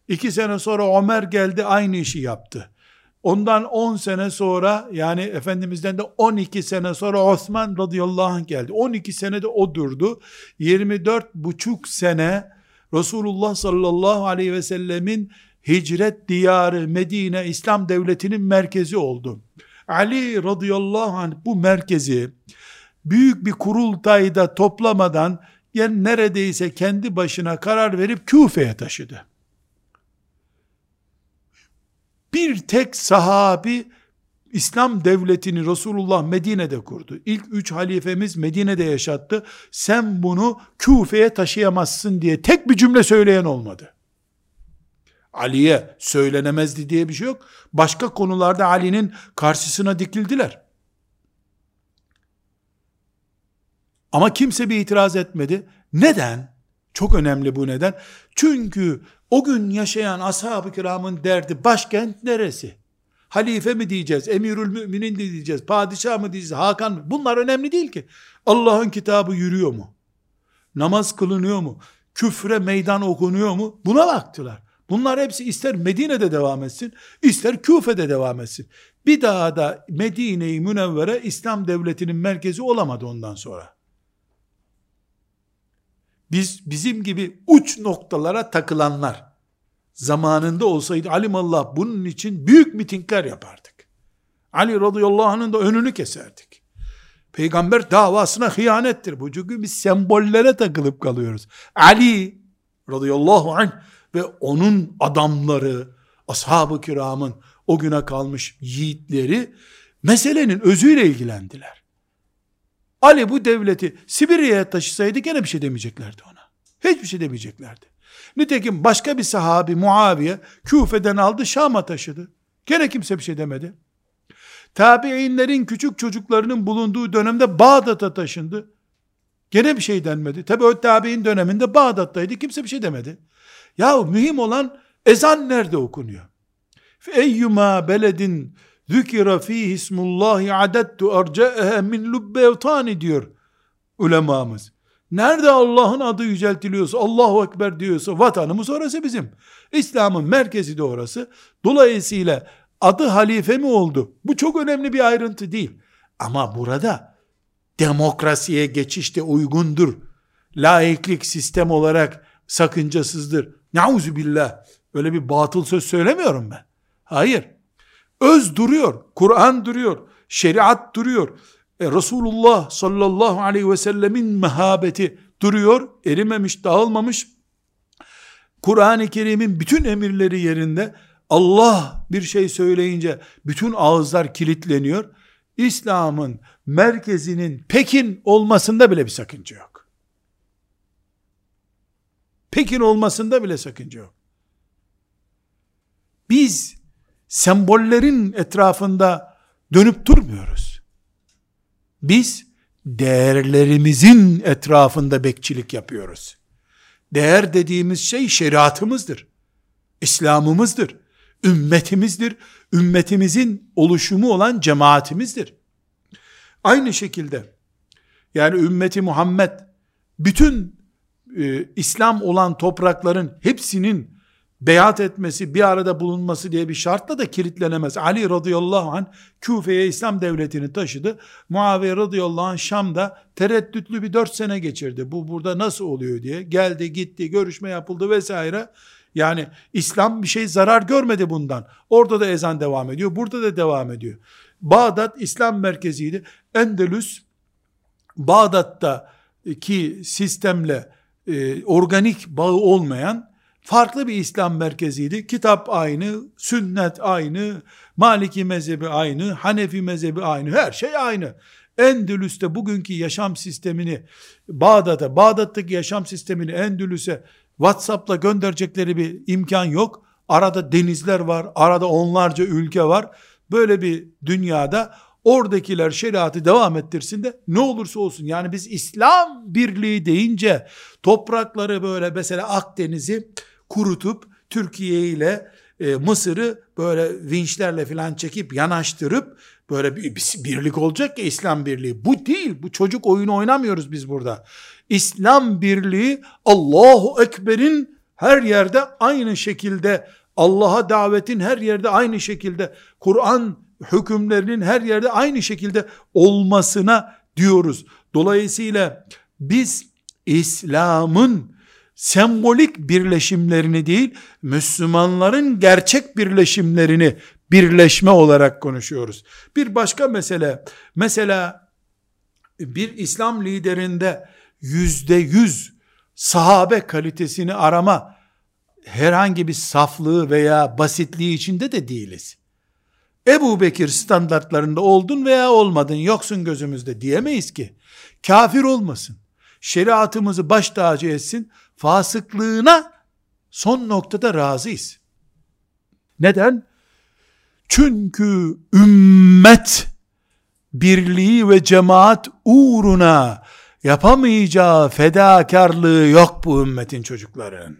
A: İki sene sonra Ömer geldi aynı işi yaptı. Ondan 10 sene sonra yani Efendimiz'den de 12 sene sonra Osman radıyallahu anh geldi. 12 senede o durdu. 24 buçuk sene Resulullah sallallahu aleyhi ve sellemin hicret diyarı Medine İslam devletinin merkezi oldu. Ali radıyallahu anh bu merkezi büyük bir kurultayda toplamadan yani neredeyse kendi başına karar verip Küfe'ye taşıdı bir tek sahabi İslam devletini Resulullah Medine'de kurdu. İlk üç halifemiz Medine'de yaşattı. Sen bunu Küfe'ye taşıyamazsın diye tek bir cümle söyleyen olmadı. Ali'ye söylenemezdi diye bir şey yok. Başka konularda Ali'nin karşısına dikildiler. Ama kimse bir itiraz etmedi. Neden? Çok önemli bu neden. Çünkü o gün yaşayan ashab-ı kiramın derdi başkent neresi? Halife mi diyeceğiz, emirül müminin mi diyeceğiz, padişah mı diyeceğiz, Hakan mı? Bunlar önemli değil ki. Allah'ın kitabı yürüyor mu? Namaz kılınıyor mu? Küfre meydan okunuyor mu? Buna baktılar. Bunlar hepsi ister Medine'de devam etsin, ister Küfe'de devam etsin. Bir daha da Medine-i Münevvere İslam devletinin merkezi olamadı ondan sonra. Biz bizim gibi uç noktalara takılanlar zamanında olsaydı alimallah bunun için büyük mitingler yapardık. Ali radıyallahu anh'ın da önünü keserdik. Peygamber davasına hıyanettir bu. Çünkü biz sembollere takılıp kalıyoruz. Ali radıyallahu anh ve onun adamları, ashab-ı kiramın o güne kalmış yiğitleri meselenin özüyle ilgilendiler. Ali bu devleti Sibirya'ya taşısaydı gene bir şey demeyeceklerdi ona. Hiçbir şey demeyeceklerdi. Nitekim başka bir sahabi Muaviye Küfe'den aldı Şam'a taşıdı. Gene kimse bir şey demedi. Tabi'inlerin küçük çocuklarının bulunduğu dönemde Bağdat'a taşındı. Gene bir şey denmedi. Tabi o tabi'in döneminde Bağdat'taydı. Kimse bir şey demedi. Ya mühim olan ezan nerede okunuyor? Eyyuma beledin zükira fihi ismullahi adettu erce'ehe min lubbevtani diyor ulemamız. Nerede Allah'ın adı yüceltiliyorsa, Allahu Ekber diyorsa vatanımız orası bizim. İslam'ın merkezi de orası. Dolayısıyla adı halife mi oldu? Bu çok önemli bir ayrıntı değil. Ama burada demokrasiye geçiş de uygundur. Laiklik sistem olarak sakıncasızdır. Nauzu billah. Öyle bir batıl söz söylemiyorum ben. Hayır. Öz duruyor. Kur'an duruyor. Şeriat duruyor. E, Resulullah sallallahu aleyhi ve sellemin mehabeti duruyor. Erimemiş, dağılmamış. Kur'an-ı Kerim'in bütün emirleri yerinde. Allah bir şey söyleyince bütün ağızlar kilitleniyor. İslam'ın merkezinin Pekin olmasında bile bir sakınca yok. Pekin olmasında bile sakınca yok. Biz sembollerin etrafında dönüp durmuyoruz. Biz değerlerimizin etrafında bekçilik yapıyoruz. Değer dediğimiz şey şeriatımızdır. İslam'ımızdır. Ümmetimizdir. Ümmetimizin oluşumu olan cemaatimizdir. Aynı şekilde yani ümmeti Muhammed bütün e, İslam olan toprakların hepsinin beyat etmesi, bir arada bulunması diye bir şartla da kilitlenemez. Ali radıyallahu anh Küfe'ye İslam devletini taşıdı. Muaviye radıyallahu anh Şam'da tereddütlü bir dört sene geçirdi. Bu burada nasıl oluyor diye. Geldi gitti görüşme yapıldı vesaire. Yani İslam bir şey zarar görmedi bundan. Orada da ezan devam ediyor. Burada da devam ediyor. Bağdat İslam merkeziydi. Endülüs Bağdat'ta ki sistemle e, organik bağı olmayan farklı bir İslam merkeziydi. Kitap aynı, sünnet aynı, Maliki mezhebi aynı, Hanefi mezhebi aynı, her şey aynı. Endülüs'te bugünkü yaşam sistemini Bağdat'a, Bağdat'taki yaşam sistemini Endülüs'e WhatsApp'la gönderecekleri bir imkan yok. Arada denizler var, arada onlarca ülke var. Böyle bir dünyada oradakiler şeriatı devam ettirsin de ne olursa olsun. Yani biz İslam birliği deyince toprakları böyle mesela Akdeniz'i kurutup Türkiye ile e, Mısır'ı böyle vinçlerle filan çekip yanaştırıp böyle bir, bir birlik olacak ki İslam birliği. Bu değil. Bu çocuk oyunu oynamıyoruz biz burada. İslam birliği Allahu Ekber'in her yerde aynı şekilde Allah'a davetin her yerde aynı şekilde Kur'an hükümlerinin her yerde aynı şekilde olmasına diyoruz. Dolayısıyla biz İslam'ın sembolik birleşimlerini değil, Müslümanların gerçek birleşimlerini birleşme olarak konuşuyoruz. Bir başka mesele, mesela bir İslam liderinde yüzde yüz sahabe kalitesini arama herhangi bir saflığı veya basitliği içinde de değiliz. Ebu Bekir standartlarında oldun veya olmadın yoksun gözümüzde diyemeyiz ki. Kafir olmasın. Şeriatımızı baş tacı etsin fasıklığına son noktada razıyız. Neden? Çünkü ümmet birliği ve cemaat uğruna yapamayacağı fedakarlığı yok bu ümmetin çocukların.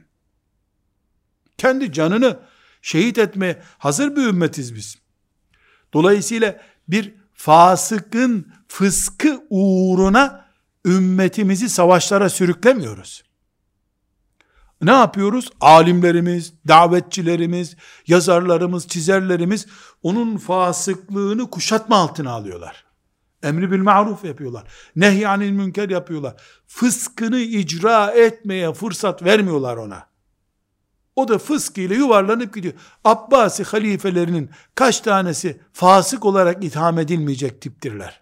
A: Kendi canını şehit etmeye hazır bir ümmetiz biz. Dolayısıyla bir fasıkın fıskı uğruna ümmetimizi savaşlara sürüklemiyoruz. Ne yapıyoruz? Alimlerimiz, davetçilerimiz, yazarlarımız, çizerlerimiz onun fasıklığını kuşatma altına alıyorlar. Emri bil maruf yapıyorlar. Nehyanil münker yapıyorlar. Fıskını icra etmeye fırsat vermiyorlar ona. O da fıskıyla yuvarlanıp gidiyor. Abbasi halifelerinin kaç tanesi fasık olarak itham edilmeyecek tiptirler.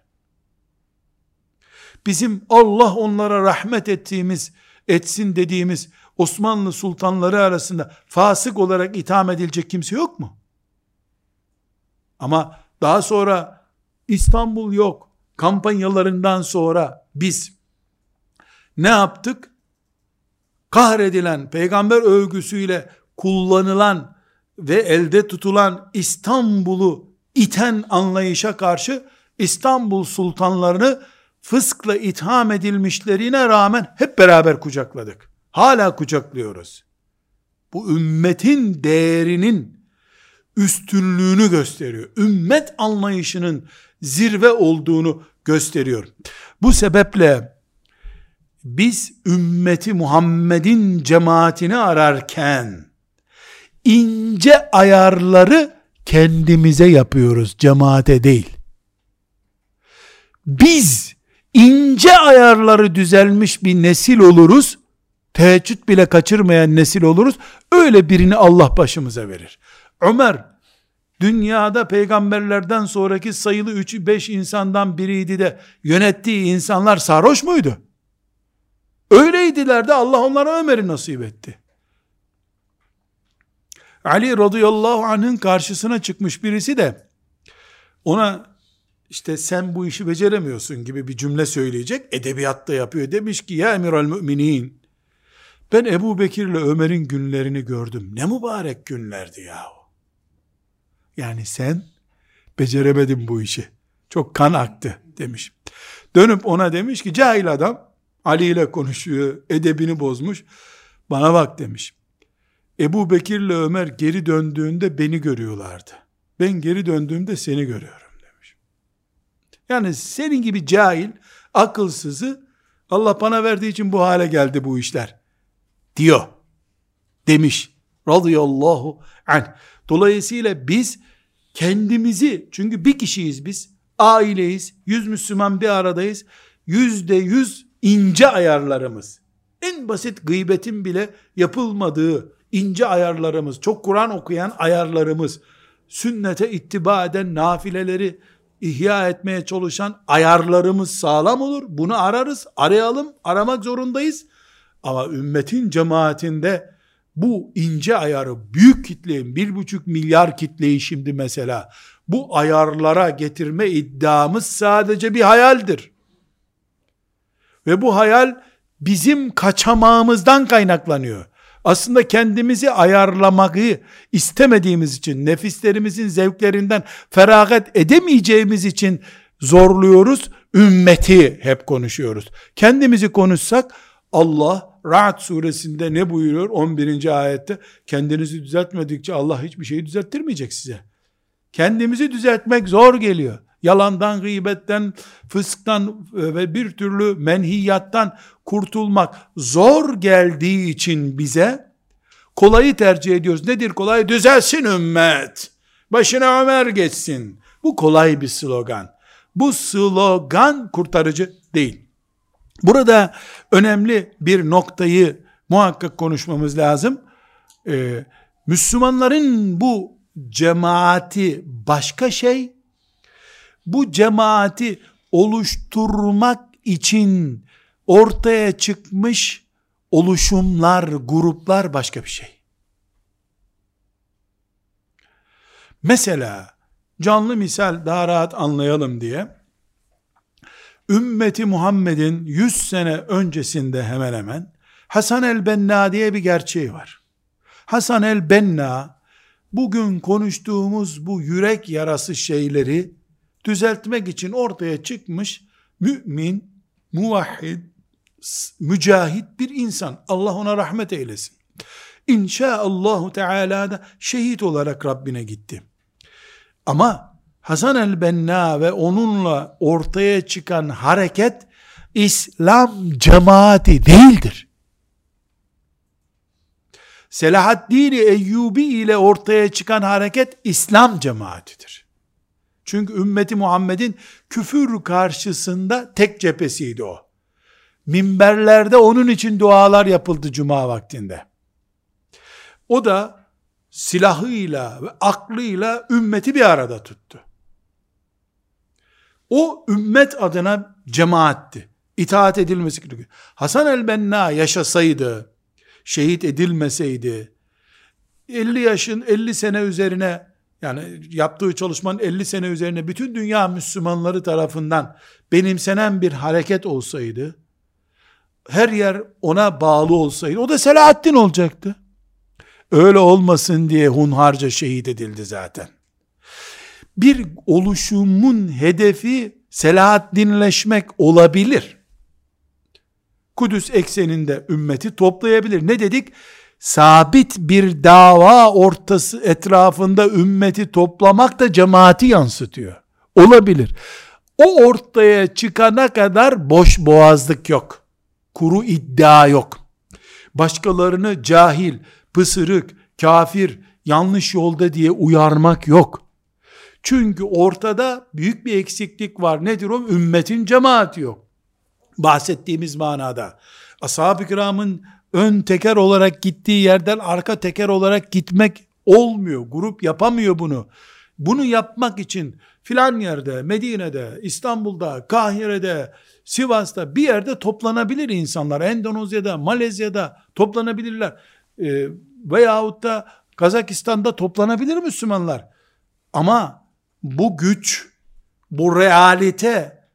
A: Bizim Allah onlara rahmet ettiğimiz, etsin dediğimiz Osmanlı sultanları arasında fasık olarak itham edilecek kimse yok mu? Ama daha sonra İstanbul yok kampanyalarından sonra biz ne yaptık? Kahredilen peygamber övgüsüyle kullanılan ve elde tutulan İstanbul'u iten anlayışa karşı İstanbul sultanlarını fıskla itham edilmişlerine rağmen hep beraber kucakladık. Hala kucaklıyoruz. Bu ümmetin değerinin üstünlüğünü gösteriyor. Ümmet anlayışının zirve olduğunu gösteriyor. Bu sebeple biz ümmeti Muhammed'in cemaatini ararken ince ayarları kendimize yapıyoruz cemaate değil. Biz ince ayarları düzelmiş bir nesil oluruz. Teheccüd bile kaçırmayan nesil oluruz. Öyle birini Allah başımıza verir. Ömer dünyada peygamberlerden sonraki sayılı 3-5 insandan biriydi de yönettiği insanlar sarhoş muydu? Öyleydiler de Allah onlara Ömer'i nasip etti. Ali radıyallahu anh'ın karşısına çıkmış birisi de ona işte sen bu işi beceremiyorsun gibi bir cümle söyleyecek. Edebiyatta yapıyor. Demiş ki ya emiral müminin ben Ebu Bekir ile Ömer'in günlerini gördüm. Ne mübarek günlerdi yahu. Yani sen beceremedin bu işi. Çok kan aktı demiş. Dönüp ona demiş ki cahil adam Ali ile konuşuyor, edebini bozmuş. Bana bak demiş. Ebu Bekir ile Ömer geri döndüğünde beni görüyorlardı. Ben geri döndüğümde seni görüyorum demiş. Yani senin gibi cahil, akılsızı Allah bana verdiği için bu hale geldi bu işler. Diyor. Demiş. Radıyallahu anh. Dolayısıyla biz kendimizi, çünkü bir kişiyiz biz, aileyiz, yüz Müslüman bir aradayız, yüzde yüz ince ayarlarımız, en basit gıybetin bile yapılmadığı ince ayarlarımız, çok Kur'an okuyan ayarlarımız, sünnete ittiba eden nafileleri ihya etmeye çalışan ayarlarımız sağlam olur. Bunu ararız, arayalım, aramak zorundayız. Ama ümmetin cemaatinde bu ince ayarı büyük kitleyin bir buçuk milyar kitleyi şimdi mesela bu ayarlara getirme iddiamız sadece bir hayaldir. Ve bu hayal bizim kaçamağımızdan kaynaklanıyor. Aslında kendimizi ayarlamayı istemediğimiz için, nefislerimizin zevklerinden feragat edemeyeceğimiz için zorluyoruz. Ümmeti hep konuşuyoruz. Kendimizi konuşsak Allah Ra'd suresinde ne buyuruyor? 11. ayette kendinizi düzeltmedikçe Allah hiçbir şeyi düzelttirmeyecek size. Kendimizi düzeltmek zor geliyor. Yalandan, gıybetten, fısktan ve bir türlü menhiyattan kurtulmak zor geldiği için bize kolayı tercih ediyoruz. Nedir kolay? Düzelsin ümmet. Başına Ömer geçsin. Bu kolay bir slogan. Bu slogan kurtarıcı değil. Burada önemli bir noktayı muhakkak konuşmamız lazım. Ee, Müslümanların bu cemaati başka şey, bu cemaati oluşturmak için ortaya çıkmış oluşumlar, gruplar başka bir şey. Mesela canlı misal daha rahat anlayalım diye ümmeti Muhammed'in 100 sene öncesinde hemen hemen Hasan el-Benna diye bir gerçeği var. Hasan el-Benna bugün konuştuğumuz bu yürek yarası şeyleri düzeltmek için ortaya çıkmış mümin, muvahhid, mücahit bir insan. Allah ona rahmet eylesin. İnşaallahu Teala da şehit olarak Rabbine gitti. Ama Hasan el-Benna ve onunla ortaya çıkan hareket İslam cemaati değildir. Selahaddin Eyyubi ile ortaya çıkan hareket İslam cemaatidir. Çünkü ümmeti Muhammed'in küfür karşısında tek cephesiydi o. Minberlerde onun için dualar yapıldı cuma vaktinde. O da silahıyla ve aklıyla ümmeti bir arada tuttu. O ümmet adına cemaatti. İtaat edilmesi gerekiyor. Hasan el-Benna yaşasaydı, şehit edilmeseydi, 50 yaşın 50 sene üzerine yani yaptığı çalışmanın 50 sene üzerine bütün dünya Müslümanları tarafından benimsenen bir hareket olsaydı, her yer ona bağlı olsaydı, o da Selahaddin olacaktı. Öyle olmasın diye hunharca şehit edildi zaten. Bir oluşumun hedefi Selahaddinleşmek olabilir. Kudüs ekseninde ümmeti toplayabilir. Ne dedik? Sabit bir dava ortası etrafında ümmeti toplamak da cemaati yansıtıyor. Olabilir. O ortaya çıkana kadar boş boğazlık yok. Kuru iddia yok. Başkalarını cahil, pısırık, kafir, yanlış yolda diye uyarmak yok. Çünkü ortada büyük bir eksiklik var. Nedir o? Ümmetin cemaati yok. Bahsettiğimiz manada. Ashab-ı kiramın ön teker olarak gittiği yerden arka teker olarak gitmek olmuyor. Grup yapamıyor bunu. Bunu yapmak için filan yerde, Medine'de, İstanbul'da, Kahire'de, Sivas'ta bir yerde toplanabilir insanlar. Endonezya'da, Malezya'da toplanabilirler. E, veyahut da Kazakistan'da toplanabilir Müslümanlar. Ama bu güç, bu realite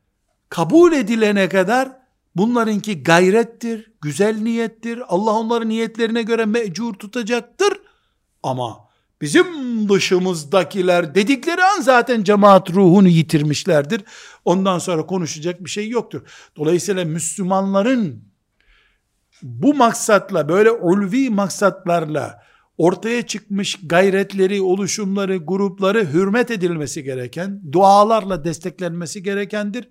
A: kabul edilene kadar bunlarınki gayrettir, güzel niyettir. Allah onların niyetlerine göre mecur tutacaktır. Ama bizim dışımızdakiler dedikleri an zaten cemaat ruhunu yitirmişlerdir. Ondan sonra konuşacak bir şey yoktur. Dolayısıyla Müslümanların bu maksatla böyle ulvi maksatlarla ortaya çıkmış gayretleri, oluşumları, grupları hürmet edilmesi gereken, dualarla desteklenmesi gerekendir.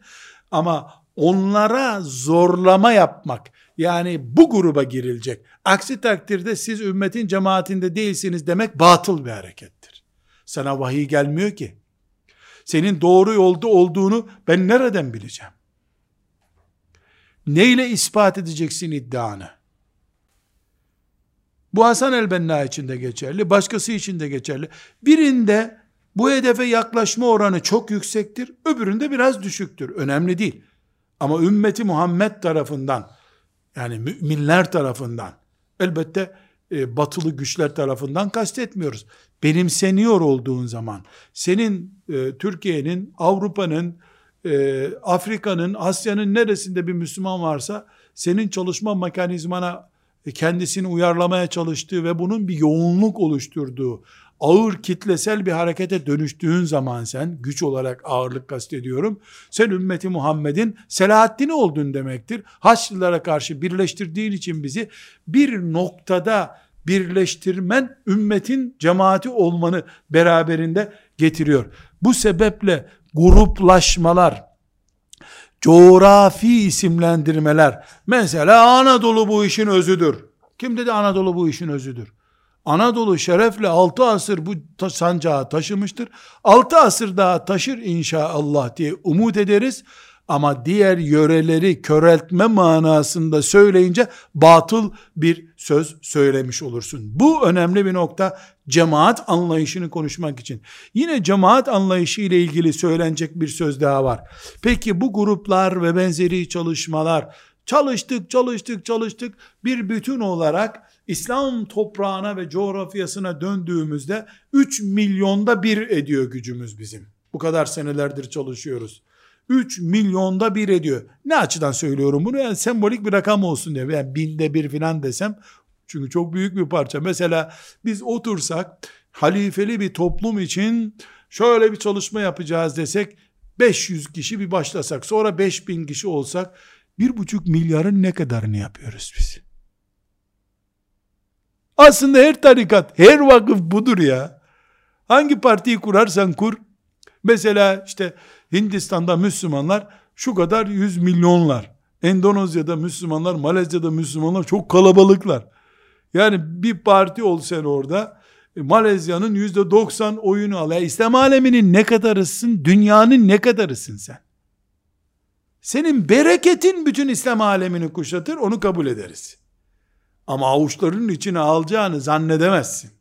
A: Ama onlara zorlama yapmak, yani bu gruba girilecek. Aksi takdirde siz ümmetin cemaatinde değilsiniz demek batıl bir harekettir. Sana vahiy gelmiyor ki. Senin doğru yolda olduğunu ben nereden bileceğim? Neyle ispat edeceksin iddianı? Bu Hasan el-Benna için de geçerli, başkası için de geçerli. Birinde bu hedefe yaklaşma oranı çok yüksektir, öbüründe biraz düşüktür. Önemli değil. Ama ümmeti Muhammed tarafından, yani müminler tarafından, elbette e, batılı güçler tarafından kastetmiyoruz. Benimseniyor olduğun zaman, senin e, Türkiye'nin, Avrupa'nın, e, Afrika'nın, Asya'nın neresinde bir Müslüman varsa, senin çalışma mekanizmana kendisini uyarlamaya çalıştığı ve bunun bir yoğunluk oluşturduğu ağır kitlesel bir harekete dönüştüğün zaman sen, güç olarak ağırlık kastediyorum, sen ümmeti Muhammed'in Selahaddin'i oldun demektir. Haçlılara karşı birleştirdiğin için bizi bir noktada birleştirmen ümmetin cemaati olmanı beraberinde getiriyor. Bu sebeple gruplaşmalar, coğrafi isimlendirmeler. Mesela Anadolu bu işin özüdür. Kim dedi Anadolu bu işin özüdür? Anadolu şerefle 6 asır bu sancağı taşımıştır. 6 asır daha taşır inşallah diye umut ederiz. Ama diğer yöreleri köreltme manasında söyleyince batıl bir söz söylemiş olursun. Bu önemli bir nokta cemaat anlayışını konuşmak için. Yine cemaat anlayışı ile ilgili söylenecek bir söz daha var. Peki bu gruplar ve benzeri çalışmalar çalıştık çalıştık çalıştık bir bütün olarak İslam toprağına ve coğrafyasına döndüğümüzde 3 milyonda bir ediyor gücümüz bizim. Bu kadar senelerdir çalışıyoruz. 3 milyonda bir ediyor. Ne açıdan söylüyorum bunu? Yani sembolik bir rakam olsun diye. Yani binde bir filan desem. Çünkü çok büyük bir parça. Mesela biz otursak halifeli bir toplum için şöyle bir çalışma yapacağız desek 500 kişi bir başlasak sonra 5000 kişi olsak bir buçuk milyarın ne kadarını yapıyoruz biz? Aslında her tarikat, her vakıf budur ya. Hangi partiyi kurarsan kur. Mesela işte Hindistan'da Müslümanlar şu kadar yüz milyonlar. Endonezya'da Müslümanlar, Malezya'da Müslümanlar çok kalabalıklar. Yani bir parti olsan orada e, Malezya'nın yüzde doksan oyunu al. Ya İslam aleminin ne kadarısın? Dünyanın ne kadarısın sen? Senin bereketin bütün İslam alemini kuşatır, onu kabul ederiz. Ama avuçlarının içine alacağını zannedemezsin.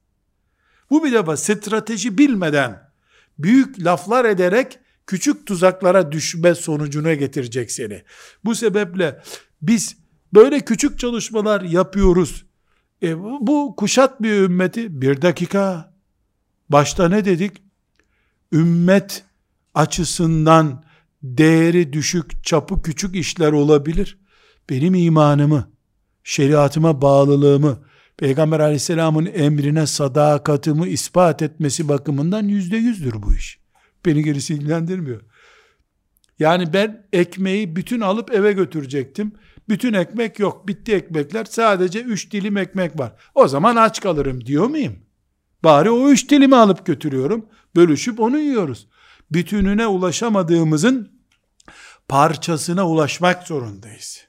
A: Bu bir defa strateji bilmeden, büyük laflar ederek, küçük tuzaklara düşme sonucuna getirecek seni. Bu sebeple biz böyle küçük çalışmalar yapıyoruz. E, bu, bu kuşat bir ümmeti. Bir dakika. Başta ne dedik? Ümmet açısından değeri düşük, çapı küçük işler olabilir. Benim imanımı, şeriatıma bağlılığımı, Peygamber aleyhisselamın emrine sadakatimi ispat etmesi bakımından yüzde yüzdür bu iş. Beni gerisi ilgilendirmiyor. Yani ben ekmeği bütün alıp eve götürecektim. Bütün ekmek yok. Bitti ekmekler. Sadece üç dilim ekmek var. O zaman aç kalırım diyor muyum? Bari o üç dilimi alıp götürüyorum. Bölüşüp onu yiyoruz. Bütününe ulaşamadığımızın parçasına ulaşmak zorundayız.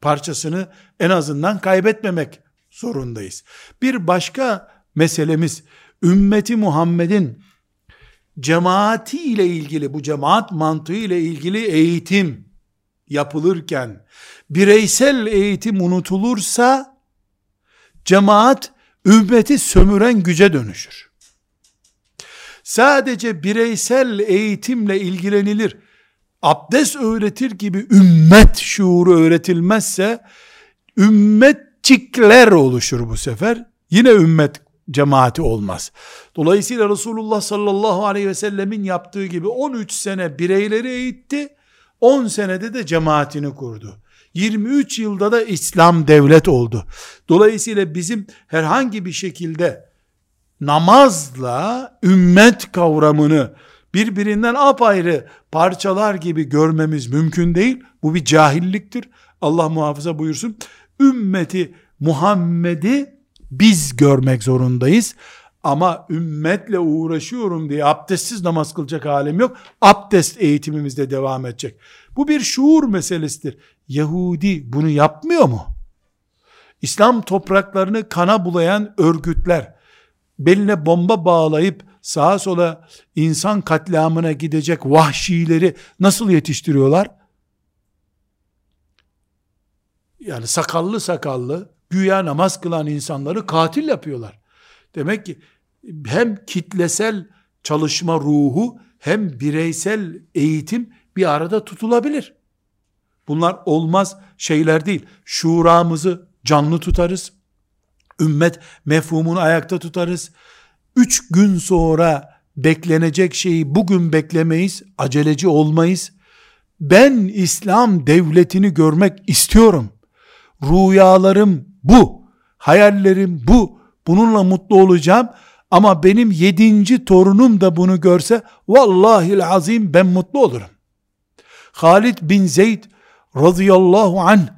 A: Parçasını en azından kaybetmemek zorundayız. Bir başka meselemiz ümmeti Muhammed'in cemaati ile ilgili bu cemaat mantığı ile ilgili eğitim yapılırken bireysel eğitim unutulursa cemaat ümmeti sömüren güce dönüşür. Sadece bireysel eğitimle ilgilenilir. Abdest öğretir gibi ümmet şuuru öğretilmezse ümmetçikler oluşur bu sefer. Yine ümmet cemaati olmaz. Dolayısıyla Resulullah sallallahu aleyhi ve sellemin yaptığı gibi 13 sene bireyleri eğitti, 10 senede de cemaatini kurdu. 23 yılda da İslam devlet oldu. Dolayısıyla bizim herhangi bir şekilde namazla ümmet kavramını birbirinden apayrı parçalar gibi görmemiz mümkün değil. Bu bir cahilliktir. Allah muhafaza buyursun. Ümmeti Muhammed'i biz görmek zorundayız. Ama ümmetle uğraşıyorum diye abdestsiz namaz kılacak halim yok. Abdest eğitimimizde devam edecek. Bu bir şuur meselesidir. Yahudi bunu yapmıyor mu? İslam topraklarını kana bulayan örgütler, beline bomba bağlayıp sağa sola insan katliamına gidecek vahşileri nasıl yetiştiriyorlar? Yani sakallı sakallı, güya namaz kılan insanları katil yapıyorlar. Demek ki hem kitlesel çalışma ruhu hem bireysel eğitim bir arada tutulabilir. Bunlar olmaz şeyler değil. Şuramızı canlı tutarız. Ümmet mefhumunu ayakta tutarız. Üç gün sonra beklenecek şeyi bugün beklemeyiz. Aceleci olmayız. Ben İslam devletini görmek istiyorum. Rüyalarım bu. Hayallerim bu. Bununla mutlu olacağım. Ama benim yedinci torunum da bunu görse vallahi azim ben mutlu olurum. Halid bin Zeyd radıyallahu anh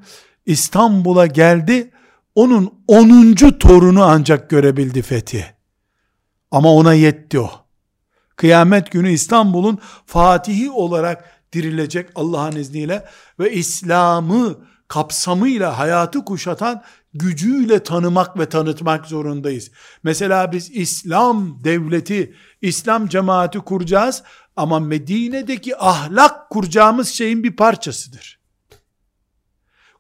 A: İstanbul'a geldi. Onun onuncu torunu ancak görebildi fethi. Ama ona yetti o. Kıyamet günü İstanbul'un fatihi olarak dirilecek Allah'ın izniyle ve İslam'ı kapsamıyla hayatı kuşatan gücüyle tanımak ve tanıtmak zorundayız. Mesela biz İslam devleti, İslam cemaati kuracağız ama Medine'deki ahlak kuracağımız şeyin bir parçasıdır.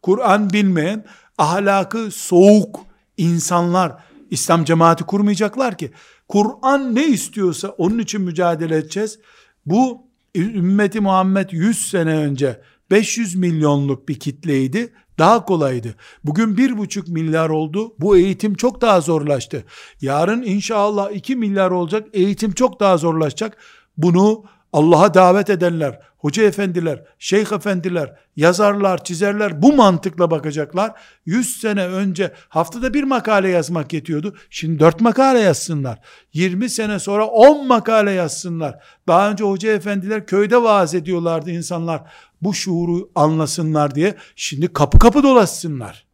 A: Kur'an bilmeyen, ahlakı soğuk insanlar İslam cemaati kurmayacaklar ki. Kur'an ne istiyorsa onun için mücadele edeceğiz. Bu ümmeti Muhammed 100 sene önce 500 milyonluk bir kitleydi. Daha kolaydı. Bugün bir buçuk milyar oldu. Bu eğitim çok daha zorlaştı. Yarın inşallah 2 milyar olacak. Eğitim çok daha zorlaşacak. Bunu Allah'a davet edenler, hoca efendiler, şeyh efendiler, yazarlar, çizerler bu mantıkla bakacaklar. 100 sene önce haftada bir makale yazmak yetiyordu. Şimdi 4 makale yazsınlar. 20 sene sonra 10 makale yazsınlar. Daha önce hoca efendiler köyde vaaz ediyorlardı insanlar. Bu şuuru anlasınlar diye. Şimdi kapı kapı dolaşsınlar.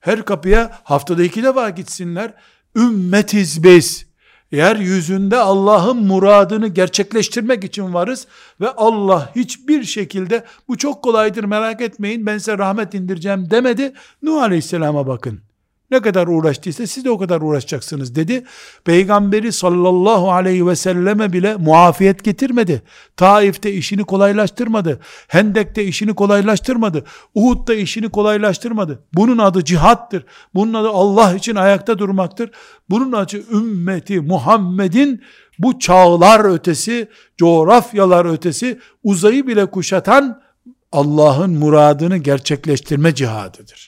A: Her kapıya haftada iki defa gitsinler. Ümmetiz biz yeryüzünde Allah'ın muradını gerçekleştirmek için varız ve Allah hiçbir şekilde bu çok kolaydır merak etmeyin ben size rahmet indireceğim demedi. Nuh Aleyhisselam'a bakın. Ne kadar uğraştıysa siz de o kadar uğraşacaksınız dedi. Peygamberi sallallahu aleyhi ve selleme bile muafiyet getirmedi. Taif'te işini kolaylaştırmadı. Hendek'te işini kolaylaştırmadı. Uhud'da işini kolaylaştırmadı. Bunun adı cihattır. Bunun adı Allah için ayakta durmaktır. Bunun adı ümmeti Muhammed'in bu çağlar ötesi, coğrafyalar ötesi, uzayı bile kuşatan Allah'ın muradını gerçekleştirme cihadıdır.